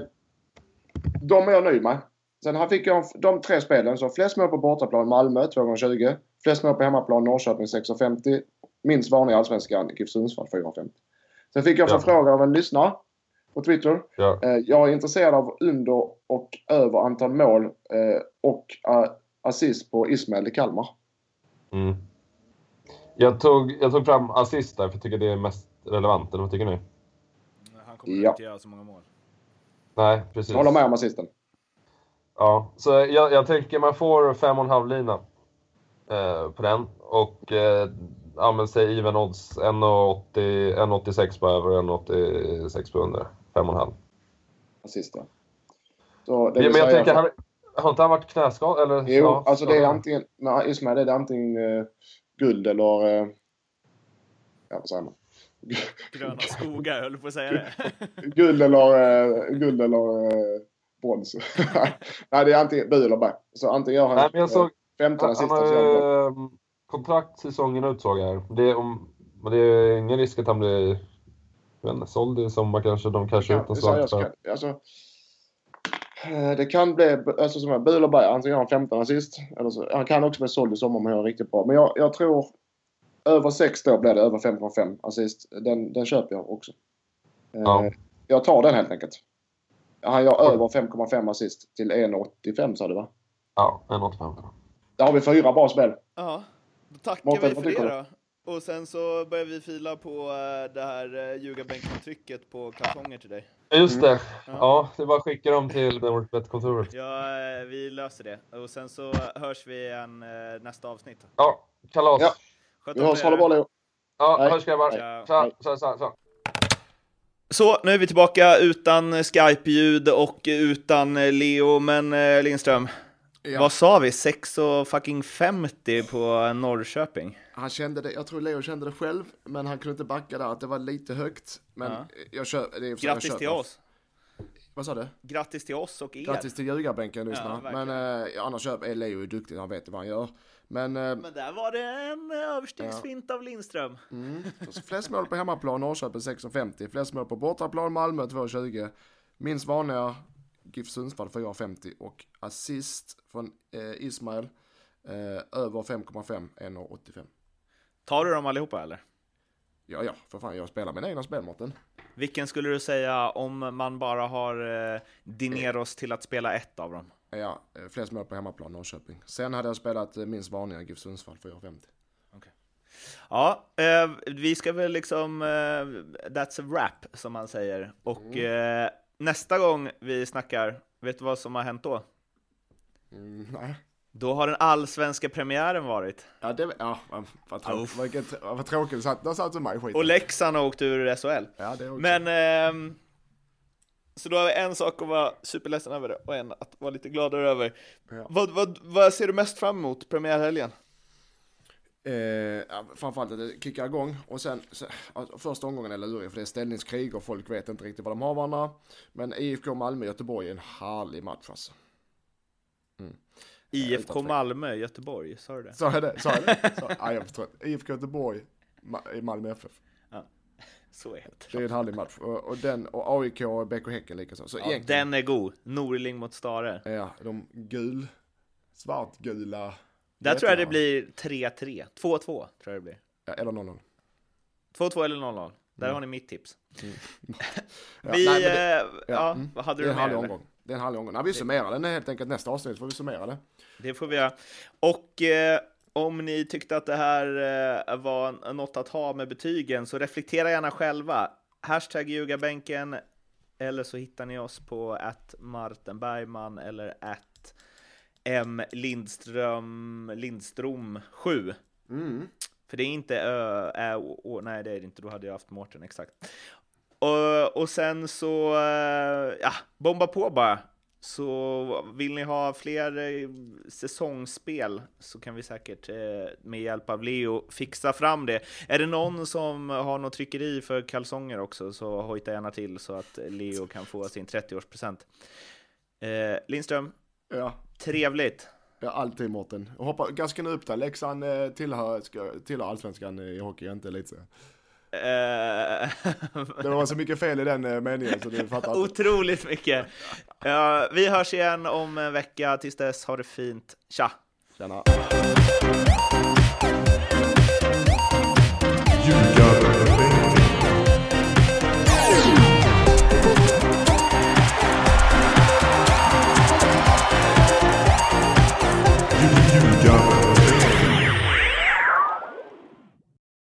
De är jag nöjd med. Sen här fick jag de tre spelen. Så flest mål på bortaplan Malmö 220. Flest mål på hemmaplan Norrköping 650. Minst varning i Allsvenskan GIF Sundsvall 450. Sen fick jag en Ja. förfrågan av en lyssnare på Twitter. Ja. Eh, jag är intresserad av under och över antal mål eh, och eh, assist på Ismail i Kalmar. Mm. Jag, tog, jag tog fram assist där, för jag tycker det är mest relevant. Eller vad tycker ni? Han kommer Ja. inte göra så många mål. Nej, precis. Jag håller med om assisten. Ja, så jag, jag tänker man får fem och en halv lina eh, på den. Och eh, ja, men säg even odds. 1,80 1,86 på över och 1,86 på under. Fem och en halv. Assist, ja. Så det Ja, men jag tänker, har, har inte han varit knäskadad? Eller? Jo, Ja, alltså det är antingen, med Ismail är det antingen eh, guld eller, eh, ja vad säger man? Gröna skogar, höll på att säga det. Guld eller, eh, guld eller eh, brons. Nej, det är antingen bu eller bä. Så antingen gör han Nej, men jag såg, eh, 15 han, assist han har eh, kontrakt säsongen ut såg jag. Det är, om, men det är ingen risk att han blir inte, såld i sommar kanske. De kanske Ja, ut ska- alltså, eh, det kan bli, alltså som jag, bu eller bä. Antingen gör han 15 assist. Eller så, han kan också bli såld i sommar om han gör riktigt bra. Men jag, jag tror över 6 då blir det över 5,5 assist. Den, den köper jag också. Eh, Ja. Jag tar den helt enkelt. Han gör över 5,5 assist till 1,85 sa du va? Ja, 1,85. Där har vi fyra bra spel. Ja, då tackar Mårten, vi för det då. Och sen så börjar vi fila på eh, det här uh, ljugarbänken-trycket på kalsonger till dig. Just det. Ja. Ja, det är bara att skicka dem till Networkbet-kontoret. Ja, eh, vi löser det. Och sen så hörs vi igen eh, nästa avsnitt. Ja, kalas. Ja. Ja, Sköt Vi hörs, ha det bra Leo. Hej. hörs grabbar. Ja. Tja, tja, tja. Så, nu är vi tillbaka utan Skype-ljud och utan eh, Leo, men eh, Lindström, Ja. vad sa vi? 6 och fucking 50 på Norrköping? Han kände det, jag tror Leo kände det själv, men han kunde inte backa där att det var lite högt. Men Ja. jag köper det. är- jag Grattis köper. till oss! Vad sa du? Grattis till oss och er! Grattis till ljugarbänken lyssnarna. Ja, men eh, annars är Leo duktig, han vet vad han gör. Men, eh, Men där var det en eh, överstegsfint av Lindström. mm, flest mål på hemmaplan Norrköping 6,50. Flest mål på bortaplan Malmö 2,20. Minst vanliga GIF Sundsvall 4,50 och assist från eh, Ismail eh, över 5,5 1,85. Tar du dem allihopa eller? Ja, ja, för fan jag spelar mina egna spel Mårten. Vilken skulle du säga om man bara har eh, Dineros till att spela ett av dem? Ja, eh, flest mål på hemmaplan Norrköping. Sen hade jag spelat eh, minst vanliga GIF Sundsvall 4,50. Ja, eh, vi ska väl liksom, eh, that's a wrap som man säger. Och eh, nästa gång vi snackar, vet du vad som har hänt då? Mm, nej. Då har den allsvenska premiären varit. Ja, det, ja vad, tråkigt, vad, vilket- vad tråkigt. Satt- Där satt mig skiten. Och Leksand har åkt ur SHL. Ja, det också. Men, ehm, så då har vi en sak att vara superledsen över det och en att vara lite gladare över. Ja. Vad, vad, vad ser du mest fram emot premiärhelgen? Eh, ja, framförallt att det kickar igång och sen, alltså, första omgången är lurig för det är ställningskrig och folk vet inte riktigt vad de har varandra. Men IFK Malmö Göteborg är en härlig match alltså. IFK Malmö, Göteborg, sa du det? Sa jag det? Sa jag det? Så, ja, jag förstår. IFK Göteborg, Ma- Malmö FF. Så är det. Det är en härlig match. Och, och den, och AIK och BK Häcken likaså. Så Ja, egentligen, den är god. Norling mot Stare. ja, de gul, svartgula. Där tror jag det blir 3-3. 2-2 tror jag det blir. Ja, eller 0-0. 2-2 eller 0-0. Där har ni mitt tips. Ja, Vi, nej, det- eh, ja, mm. vad hade du med? Det är en härlig omgång. Nej, vi summerar den helt enkelt nästa avsnitt får vi summera det. Det får vi göra. Och eh, om ni tyckte att det här eh, var något att ha med betygen så reflektera gärna själva. Hashtag ljugarbänken eller så hittar ni oss på att Martin Bergman eller att M Lindström Lindström 7. Mm. För det är inte ö, ä, å, nej det är det inte, då hade jag haft Mårten exakt. Och, och sen så, eh, ja, bomba på bara. Så vill ni ha fler eh, säsongsspel så kan vi säkert eh, med hjälp av Leo fixa fram det. Är det någon som har något tryckeri för kalsonger också så hojta gärna till så att Leo kan få sin 30-årspresent. Eh, Lindström, Ja, trevligt. ja, alltid Mårten. Nu upp där. Leksand tillhör, tillhör allsvenskan i hockey, inte lite. Eh, Det var så mycket fel i den eh, meningen så du fattar inte. Otroligt mycket. Ja, vi hörs igen om en vecka. Tills dess, ha det fint. Tja! Tjena.